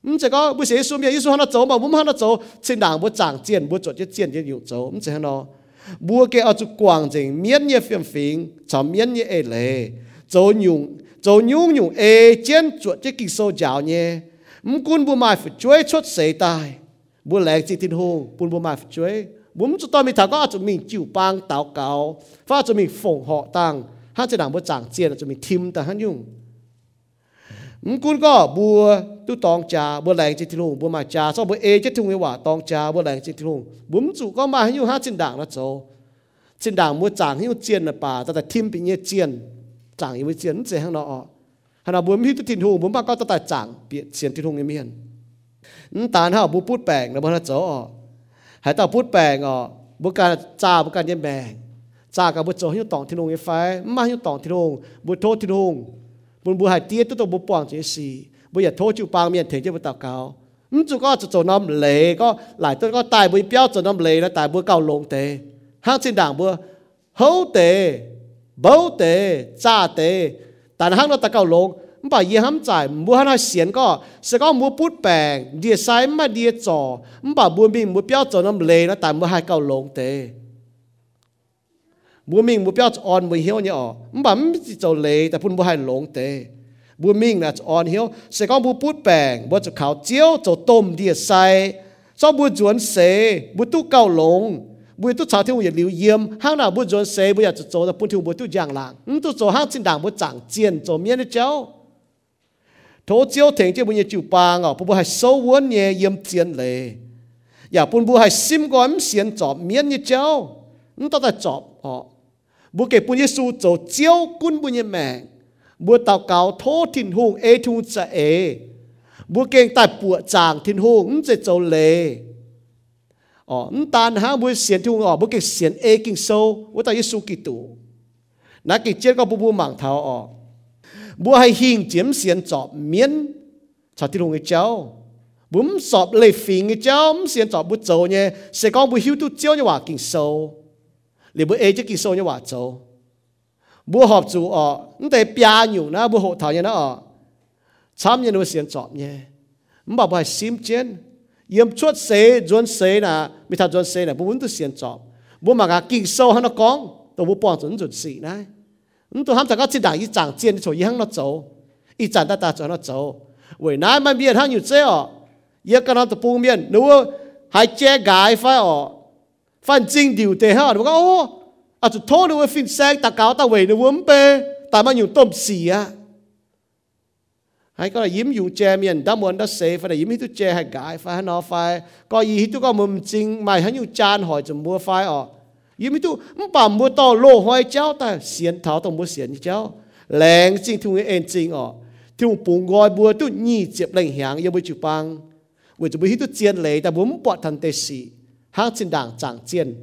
唔就讲不写书面，耶稣行到走嘛，唔行到走，正当不长见，不做就见就有走，唔就系咯。bua ke ở chỗ quảng trình miễn nhiệt phiền phiền cho miễn nhiệt ê lệ cho nhung cho nhung nhung ê chén chuột cái kinh sâu giáo nhé mắm cún bua mai phải chuối chốt sấy tai bua lẹ chỉ tin hùng bún bua mai phải chuối bún cho tôi mình thằng có cho mình chịu bang táo cáo phát cho mình phụng họ tăng hát chỉ đảng bua chẳng chiên cho mình thím ta hắn nhung คุณก็บัวตุตองจาบัวแรงจิตทิลงบัวมาจาซอบัวเอจิตทิลงว่าตองจาบัวแรงจิตทิลงบุ๋มจุก็มาให้อยู่ห้าจินด่างนะโจจินด่างบัวจางให้อยู่เจียนนะป่าแต่แต่ทิมปีเงี้ยเจียนจางอีวเจียนเสียข้างนอกขณะบุ๋มพี่ตุทินหงบุ๋มป้าก็ตัดแต่จางเปียเสียนทิลงเงี้ยนตาหน้าบัวพูดแปลงนะบัวนะโจหายตาพูดแปลงอ๋อบุการจ้าบุการเย็นแบงจ้ากับบัวโจให้อยู่ตองทิลงเงี้ยไฟมาให้อยู่ตองทิลงบัวโทษทิลง บุญบุหายเตี้ยตัวตัวบุปองเจสีบุอยากโทษจูปางเมียนถึงจะบุตาเกาอืมจูก็จะจน้ำเหลก็หลายตัวก็ตายบุเปี้ยวจน้ำเหลแล้วตายบุเก่าลงเตห้าสินด่างบัวเฮาเตเบ้าเตจ้าเตแต่ห้างเราตะเก่าลงมันบอกยี่ห้ามจ่ายมัวห้าเสียนก็สก็มัวพูดแปลงเดียซ้ายมาเดียจ่อมันบอกบัวบินมัวเปี้ยวจน้ำเหลแล้วตายบัวหายเก่าลงเต บัวมิงบัวเปียวอ่อนบัวเหี่ยวเนี่ยอ๋อมันไม่จะเจ้าเลยแต่พุ่นบัวให้หลงเตะบัวมิงนะจะอ่อนเหี่ยวเสกองบัวพูดแปลงบัวจะขาวเจียวจะต้มเดียใส่ซอบัวจวนเสบัวตู้เก่าหลงบัวตู้ชาวที่บัวอย่าหลิวเยี่ยมห้างหน้าบัวจวนเสบัวอยากจะโจแต่พุ่นที่บัวตู้ย่างหลังตู้โจห้างจินด่างบัวจางเจียนโจเมียนเจ้าโถเจียวเถงเจ้าบัวอย่าจิวปางอ๋อบัวให้โซวนเนี่ยเยี่ยมเจียนเลยอย่าพุ่นบัวให้ซิมก่อนเสียนจอบเมียนเจ้านั่นต้องแต่จอบอ๋อ bố kể bún Giêsu cho chiếu cún bún nhân mẹ bố tàu cáo thô thiên hùng ê thu sẽ ê bố kể tại bùa chàng thiên hùng ứng sẽ cho lệ ờ ứng tàn ha bố xiên thiên hùng ờ bố kể xiên ê kinh sâu bố tàu Giêsu kỳ tụ nãy kỳ chết có bố bố mạng thảo ờ bố hay hình chiếm xiên chọp miên cho thiên hùng ấy cháu. Bố sọp lệ phí người cháu. Xiên chọp bố châu nhé. Sẽ có bố hiếu tu chiếu như hòa kinh sâu. 嘅显 A 经数，我睇耶稣基督，那嘅这个不不盲头哦，唔系显点显作面，才条嘅招，唔索嚟 phiền 嘅招，唔显作不做呢，是讲唔晓都招你话经数，你唔 A 即经数你话做，唔学做哦，唔得边 ฟันจริงดิวเตะฮะดูก็โอ้อาจจะโทษดูว่าฟินแซกตะกาวตะเวนวมเปแต่มันอยู่ต้มเสียให้ก็ยิ้มอยู่แจมีนดามวนดัสเซฟได้ยิ้มให้ตุเจให้กายไฟให้นอไฟก็ยีให้ตุก็มุมจริงไม่ให้อยู่จานหอยจมัวไฟออกยิ้มให้ตุมันป่ามัวต่อโลหอยเจ้าแต่เสียนเท้าต้องมัวเสียนเจ้าแรงจริงทุ่งเอ็นจริงออกทุ่งปุ่งกอยบัวตุยี่เจ็บแรงหางยังไม่จุปังเวจะไปให้ตุเจียนเลยแต่ผมปอดทันเตสี hàng xin đảng chẳng chiên.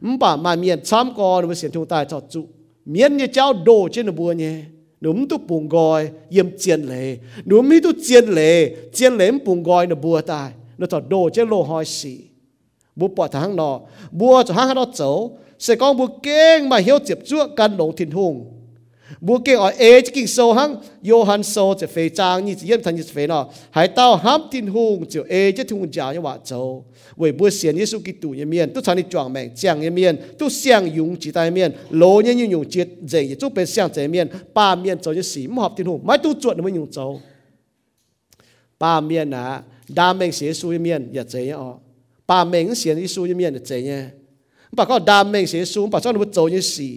Không bảo mà miền chăm con nó xiên thu tài cho trụ. Miền như cháu đồ trên nó bùa nhé núm tu bùng gọi yếm chiên lệ. Núm mi tu chiên lệ. Chiên lệ bùng gọi nó bùa tai nó cho đồ trên lô hỏi xì bùa bỏ thằng nó. Bùa cho hàng nó 走 sẽ có bùa kênh mà hiếu tiếp chúa căn lỗ thiên hùng. บุกเกอเอจกิงโซหังโยฮันโซจะเฟจางนี่จะเยี่ยมทันจะเฟนอหายเต้าห้ามทินหงจะเอจะทุงจาเนี่ยว่าโจเว้ยบัวเสียนเยซูกิตูเนี่ยเมียนตุชันนี่จวงแมงเจียงเนี่ยเมียนตุเสียงยุงจีตายเมียนโลเนี่ยยุงยุงจีเจยจุเป็นเสียงเจเมียนป้าเมียนโจจะสีมอบทินหงไม่ตุจวดไม่ยุงโจป้าเมียนนะดามเมงเสียซูเมียนอย่าเจเนี่ยอ๋อป้าเมงเสียนเยซูเมียนอย่าเจเนี่ยปากก็ดามเมงเสียซูปากก็รู้โจเนี่ยสี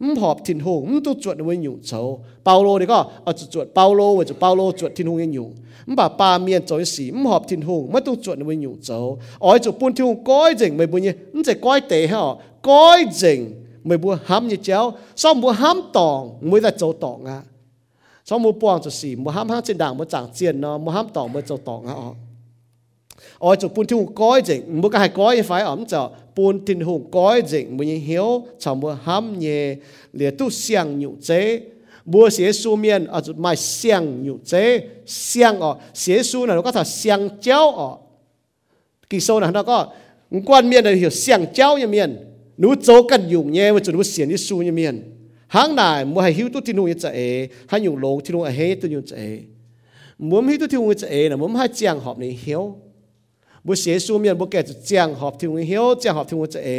唔合天空，唔都做你会用做。保罗你讲啊，就做保罗或者保罗做天空嘅用，唔把八面做嘢事，唔合天空，乜都做你会用做。我做半天空改正咪半嘢，唔就改地吓，改正咪半冚嘢走，所以冇冚当，唔会得做当啊。所以冇帮做事，冇冚冚正当冇赚钱咯，冇冚当冇做当啊哦。 oi chu pun thung koi jing mu ka hai koi phai am cha pun tin hung koi jing mu hiếu cha mu ham nhẹ liệt tu xiang nhụ chế. Mua xế su miên ở chút mai xiang nhụ chế. Xiang ở. Xế su là nó có thật xiang chéo ở. Kỳ sâu là nó có. Quan miên là hiểu xiang chéo như miên. Nú chỗ cần dùng nhé mà chúng nó xiên như su như miên. Hàng này mua hay hiếu tu tin hung như chế hay nhung lồng tin hung hay tu như chế muốn hiểu tu tin hung như chế là muốn hai chàng họp này hiếu. บุเสียสูเมียนบุแก่จะเจียงหอบทิวเฮียวเจียงหอบทิวจะเอ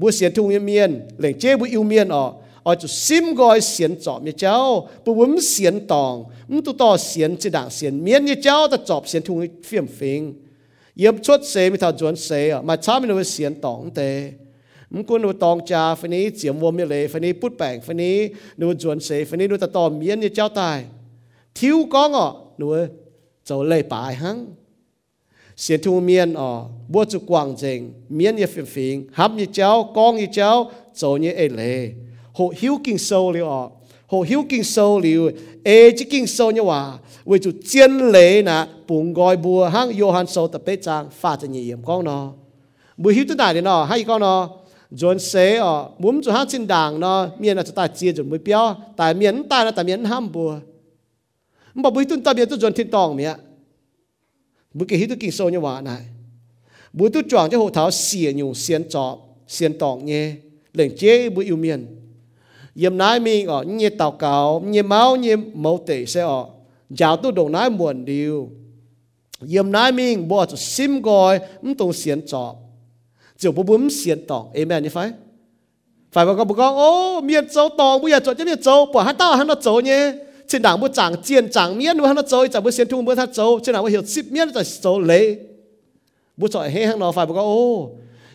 บุเสียทุงเมียนเหล่งเจ้บุอิวเมียนอ๋ออาจุซิมกอยเสียนจอบเมียเจ้าปุ้มเสียนตองมุตุต่อเสียนจิด่างเสียนเมียนเนี่ยเจ้าจะจอบเสียนทุงเฟียมฟิงเย็บชดเสมิทาจวนเสอะมาช้ามิโนเสียนตองเตมึงกุนูตองจาฝันนี้เสียมวมเมียเลยฝันนี้พูดแปงฝันนี้นูจวนเสฝันนี้นูตะตอเมียนเนี่ยเจ้าตาย ทิ้วก้องอะนูเจ้าเลยปายหัง ลายหัง xiên thu cho cho tôi kinh sâu như vậy này. Bữa tôi chọn cho hộ thảo xỉa xiên xiên bữa yêu miền. Nái ở máu sẽ ở. Tôi nái điều. Nái cho sim gọi không tông xiên trọ. Xiên amen như phải. Phải bà con bà con, ô, miền châu tòng bây giờ chọn cho miền châu, bỏ hắn tao hắn nó châu nhé trên đảng bữa chẳng chiên chẳng miên bữa nó chơi chẳng bữa xiên thung bữa thắt châu trên đảng bữa hiểu ship miên chẳng châu lệ. Bữa chọi hé hàng nó phải bữa có, ô,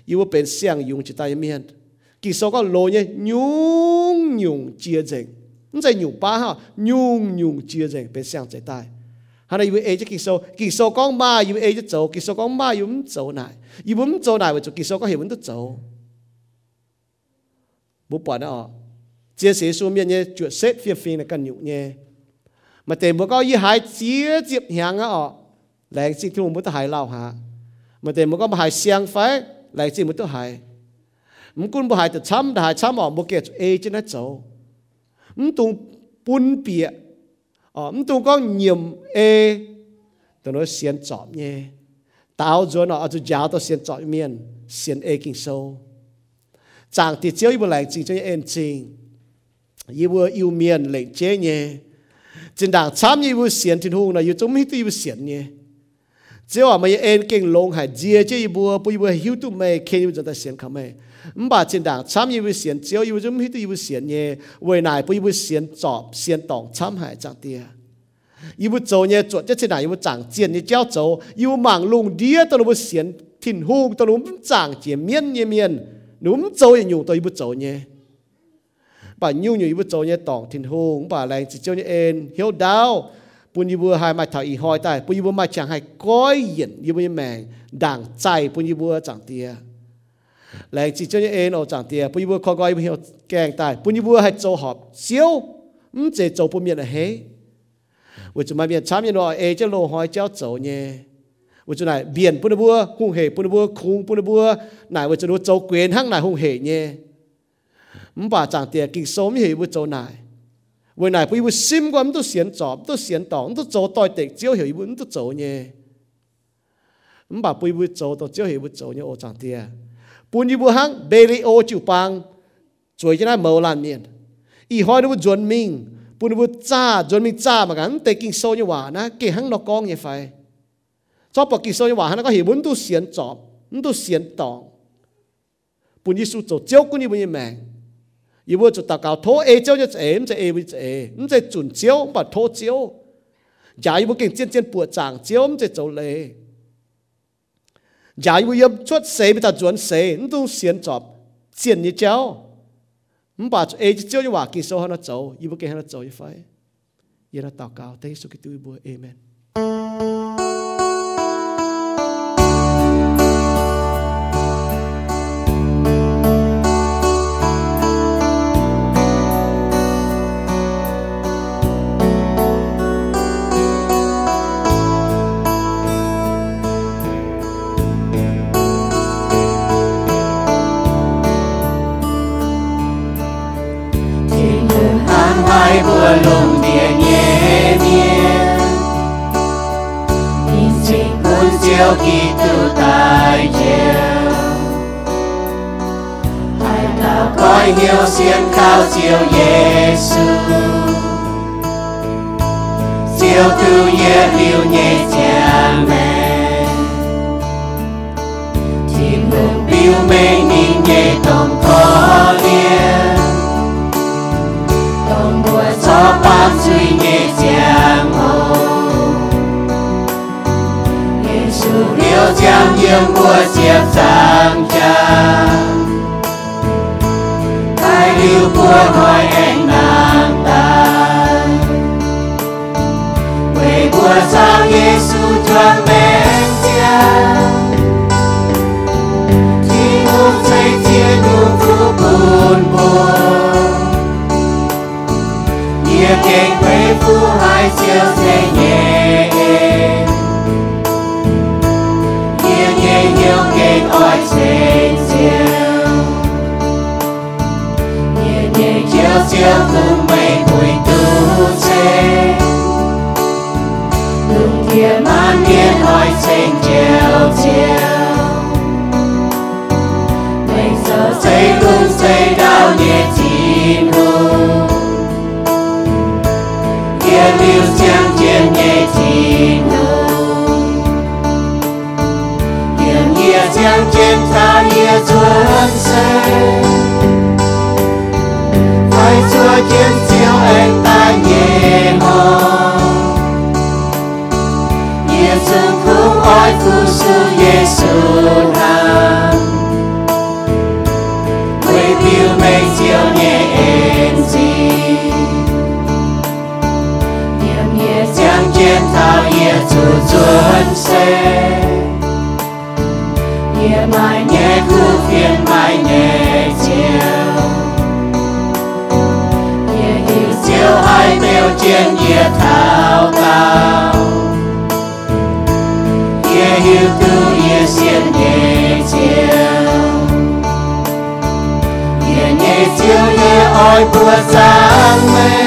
yêu bữa bên xiang dùng chỉ tay miên kỳ số có lô nhé, nhung nhung chia dành không phải nhung ba ha, nhung nhung chia dành bên xiang chạy tay. Hắn này yêu ai chứ kỳ số. Kỳ số có ba yêu ai chứ châu kỳ số có ba yêu không châu này yêu không châu này vậy kỳ số có hiểu vẫn tức châu bố bỏ nó chia sẻ số miên nhé, chuyện xếp phiền phiền là cần nhục nhé mà tiền bố có y hai chia tiếp hàng á ọ lại chỉ thu một tới hai lao hả? Mà tiền bố có hai xiang phải lại chỉ một tới hai mình cũng bữa hai từ chăm đã hai chăm ọ một cái ê trên nó 走 mình tung bún bịa ọ ờ, mình tung có nhiệm ê. Từ nó ờ, xiên chọn nhé tao rồi nó ở chỗ giáo tao xiên chọn miền xiên ê kinh sâu. Chẳng thì chiếu bữa lại chỉ cho em trình yêu yêu miền lệnh chế nhé chính đảng tham như vụ xiên thiên hùng là yêu chúng hít vụ xiên nhé. Chỉ là mấy em kinh lông hải dìa, chế yêu bùa bùi bùa hiu tu mày khen yêu chúng ta xiên khăm mày không bà chính đảng tham như vụ xiên chỉ yêu chúng hít vụ xiên nhé. Vì này bùi vụ xiên chọc xiên tỏng tham hải chẳng tia. Yêu vụ châu nhé chuột chứ chính đảng yêu vụ chẳng chiến như giáo châu. Yêu mạng lùng đĩa tao nó vụ xiên thiên hùng tao nó chẳng chiên miên nhé miên. Nó châu yêu tao yêu vụ châu nhé bà nhu nhu ibu cho nhé tòng thiên hùng, bà lành chỉ cho nhé en hiếu đau bún ibu hai mai thảo y ý hỏi tại bún ibu mai chẳng hay coi yên ibu nhé mèn đảng chạy bún ibu chẳng tia lành chỉ cho nhé en ở chẳng tia bún ibu coi coi ibu hiểu kèng tại bún ibu hay cho họp siêu ừm chế cho bún miệng là hết vì chúng mày miệng chám nhé nói ê chế lô hỏi chéo cho nhé. ว่าจะไหนเบียนปุ่นบัวหุ่งเหปุ่นบัวคุงปุ่นบัวไหนว่าจะรู้โจเกวียนห้างไหนหุ่งเหเนี่ย 唔把长点经收咪系会做奶，为奶不会心关都先做，都先当，都做代敌，只要系会都做呢。唔把不会做到，只要系会做呢，我长啲啊。 bún như bùa hăng bê lì ô chịu pang chuối cho nó màu lan miền y hỏi nó bùa chuẩn mình bún như bùa cha chuẩn mình cha mà gắn tê kinh sâu như hòa na kì hăng nó con như phải cho bỏ kinh sâu như hòa nó có hiểu muốn tu xiên chọp tu xiên tòng bún như su chỗ chiếu cũng như bún như mèng 如果做祷告拖 A 招就 A，唔就 A 会 A，唔就准招，唔拖招。也如果劲渐渐拨长招，唔就做你。也如果要出死，咪就准死，唔都先作渐一招。唔把 A 招就话见数喺度做，如果见喺度做一块，而家祷告，第一数嘅对部，Amen。 yêu Kitô tại chiều hãy là coi nhiều xiên cao chiều Giêsu chiều tu ye liu nhẹ cha mẹ. Chỉ mừng biểu mê đi nhẹ tổng có liên. Tổng buổi cho suy nhẹ cha ngồi. Giêsu liêu yêu mùa diệp giang cha Ai của hỏi anh nàng ta. Quê mùa giang Giêsu choang men cha. Thì ngôn say chia nụ phú buồn buồn. Nhẹ kênh quê phu hai chiều xe nhẹ Nhẹ nhẹ trên chiều Nhẹ chiều chiều. Cùng mây bụi Lùng chiều Mây nhẹ lưu nhẹ Hiền nghĩa giang trên tha nghĩa chuan xe Phải chúa trên chiếu anh ta nhẹ hò Nghĩa dương khung oi phu sư Giêsu nam Quê biểu mây chiếu nhẹ em gì nhẹ giang trên thao nhẹ chủ chuan xe mãi nhé, cứ khu phiền mai nhẹ chiều. Nhẹ hiểu chiều, hai tiêu trên nhẹ thao cao. Nhẹ hiểu tu nhẹ xiên nhé, chiều. Nhẹ nhẹ chiều nhẹ oi bùa sáng mây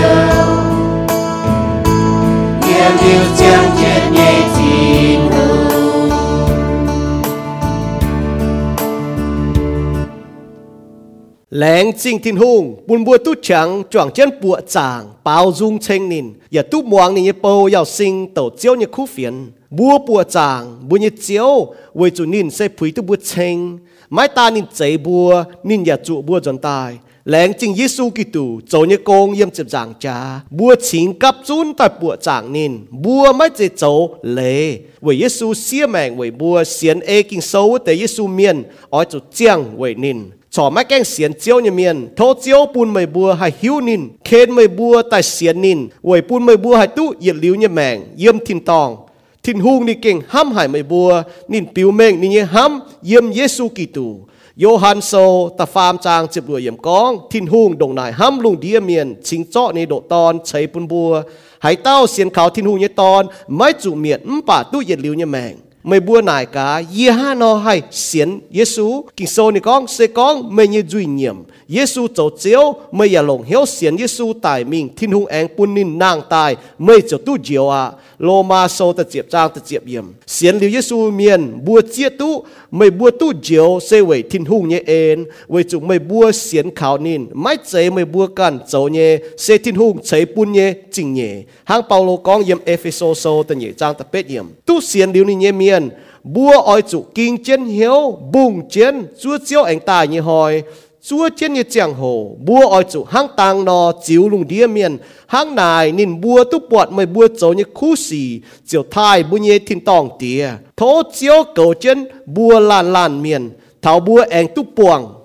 tao chiều chẳng chết tin chinh thiên hùng, bùn bùa tu chẳng, choàng chân bùa chàng, bao dung chênh nín, ya tu muang nín bầu yào sinh tàu chiếu như khu phiền, bùa bùa chàng, bùa như chiếu, với chủ nín sẽ phí tu bùa chênh, mái ta nín chạy bùa, nín nhà trụ bùa dọn tài, lén chính Giêsu Kitô cho như con yếm chụp giảng cha bùa chín cấp chun tại bùa giảng nín, bùa mấy chế cháu lệ với Giêsu xia mèn với bùa xiên ê kinh sâu tại Giêsu miền ở chỗ chiang với nín, cho mấy cái xiên chiếu như miền thô chiếu bùn mày bùa hay hiu nín khen mày bùa tại xiên nín với bùn mày bùa hay tu, nhiệt liu như mèn yếm thìn tòng thìn hung ni kinh hăm hải mày bùa, nín piu mèn nín như hăm yếm Giêsu Kitô โยฮันโซตะฟามจางจิบรวยเยี่ยมกอง ทินหุงดงนายห้ำลุงเดียเมียน ชิงเจาะในโดตอนใช้ปุนบัวหายเต้าเสียนเขาทินหุงเยตอน ไม่จุเมียนอุ้มป่าตู้เย็นลิวเนี่ยแมงไม่บัวนายกาเยห้านอให้เสียนเยซูกิงโซนี่กองเซกองไม่ยจุยเยี่ยมเยซูเจ้าเจียวไม่อย่าหลงเหียวเสียนเยซูตายมิงทินหุงแองปุนนินนางตายไม่เจ้าตู้เจียวอะ โลมาโซตะเจียบจางตะเจียบเยี่ยมเสียนลิวเยซูเมียนบัวเจียตุไม่บัวตู้เจียวเซเวทินหุงเยเอนเวจุไม่บัวเสียนขาวนินไม่เจไม่บัวกันเจ้าเยเซทินหุงเจปุนเยจิงเยหางเปาโลกองเยี่ยมเอเฟโซโซตะเยจางตะเป็ดเยี่ยมตู้เสียนลิวนี่เยเมียนบัวอ้อยจุกิงเจียนเหียวบุ่งเจียนจัวเจียวแองตายเยหอย chúa trên như chẳng hồ bua ở chủ hang tàng nó chiếu lùng địa miền, hang này nên bua tu bọt mới bua chỗ như khu xì chiều thai bu nhé thìn tòng tía thố chiếu cầu chân bua lan lan miền, thảo bua anh tu buồng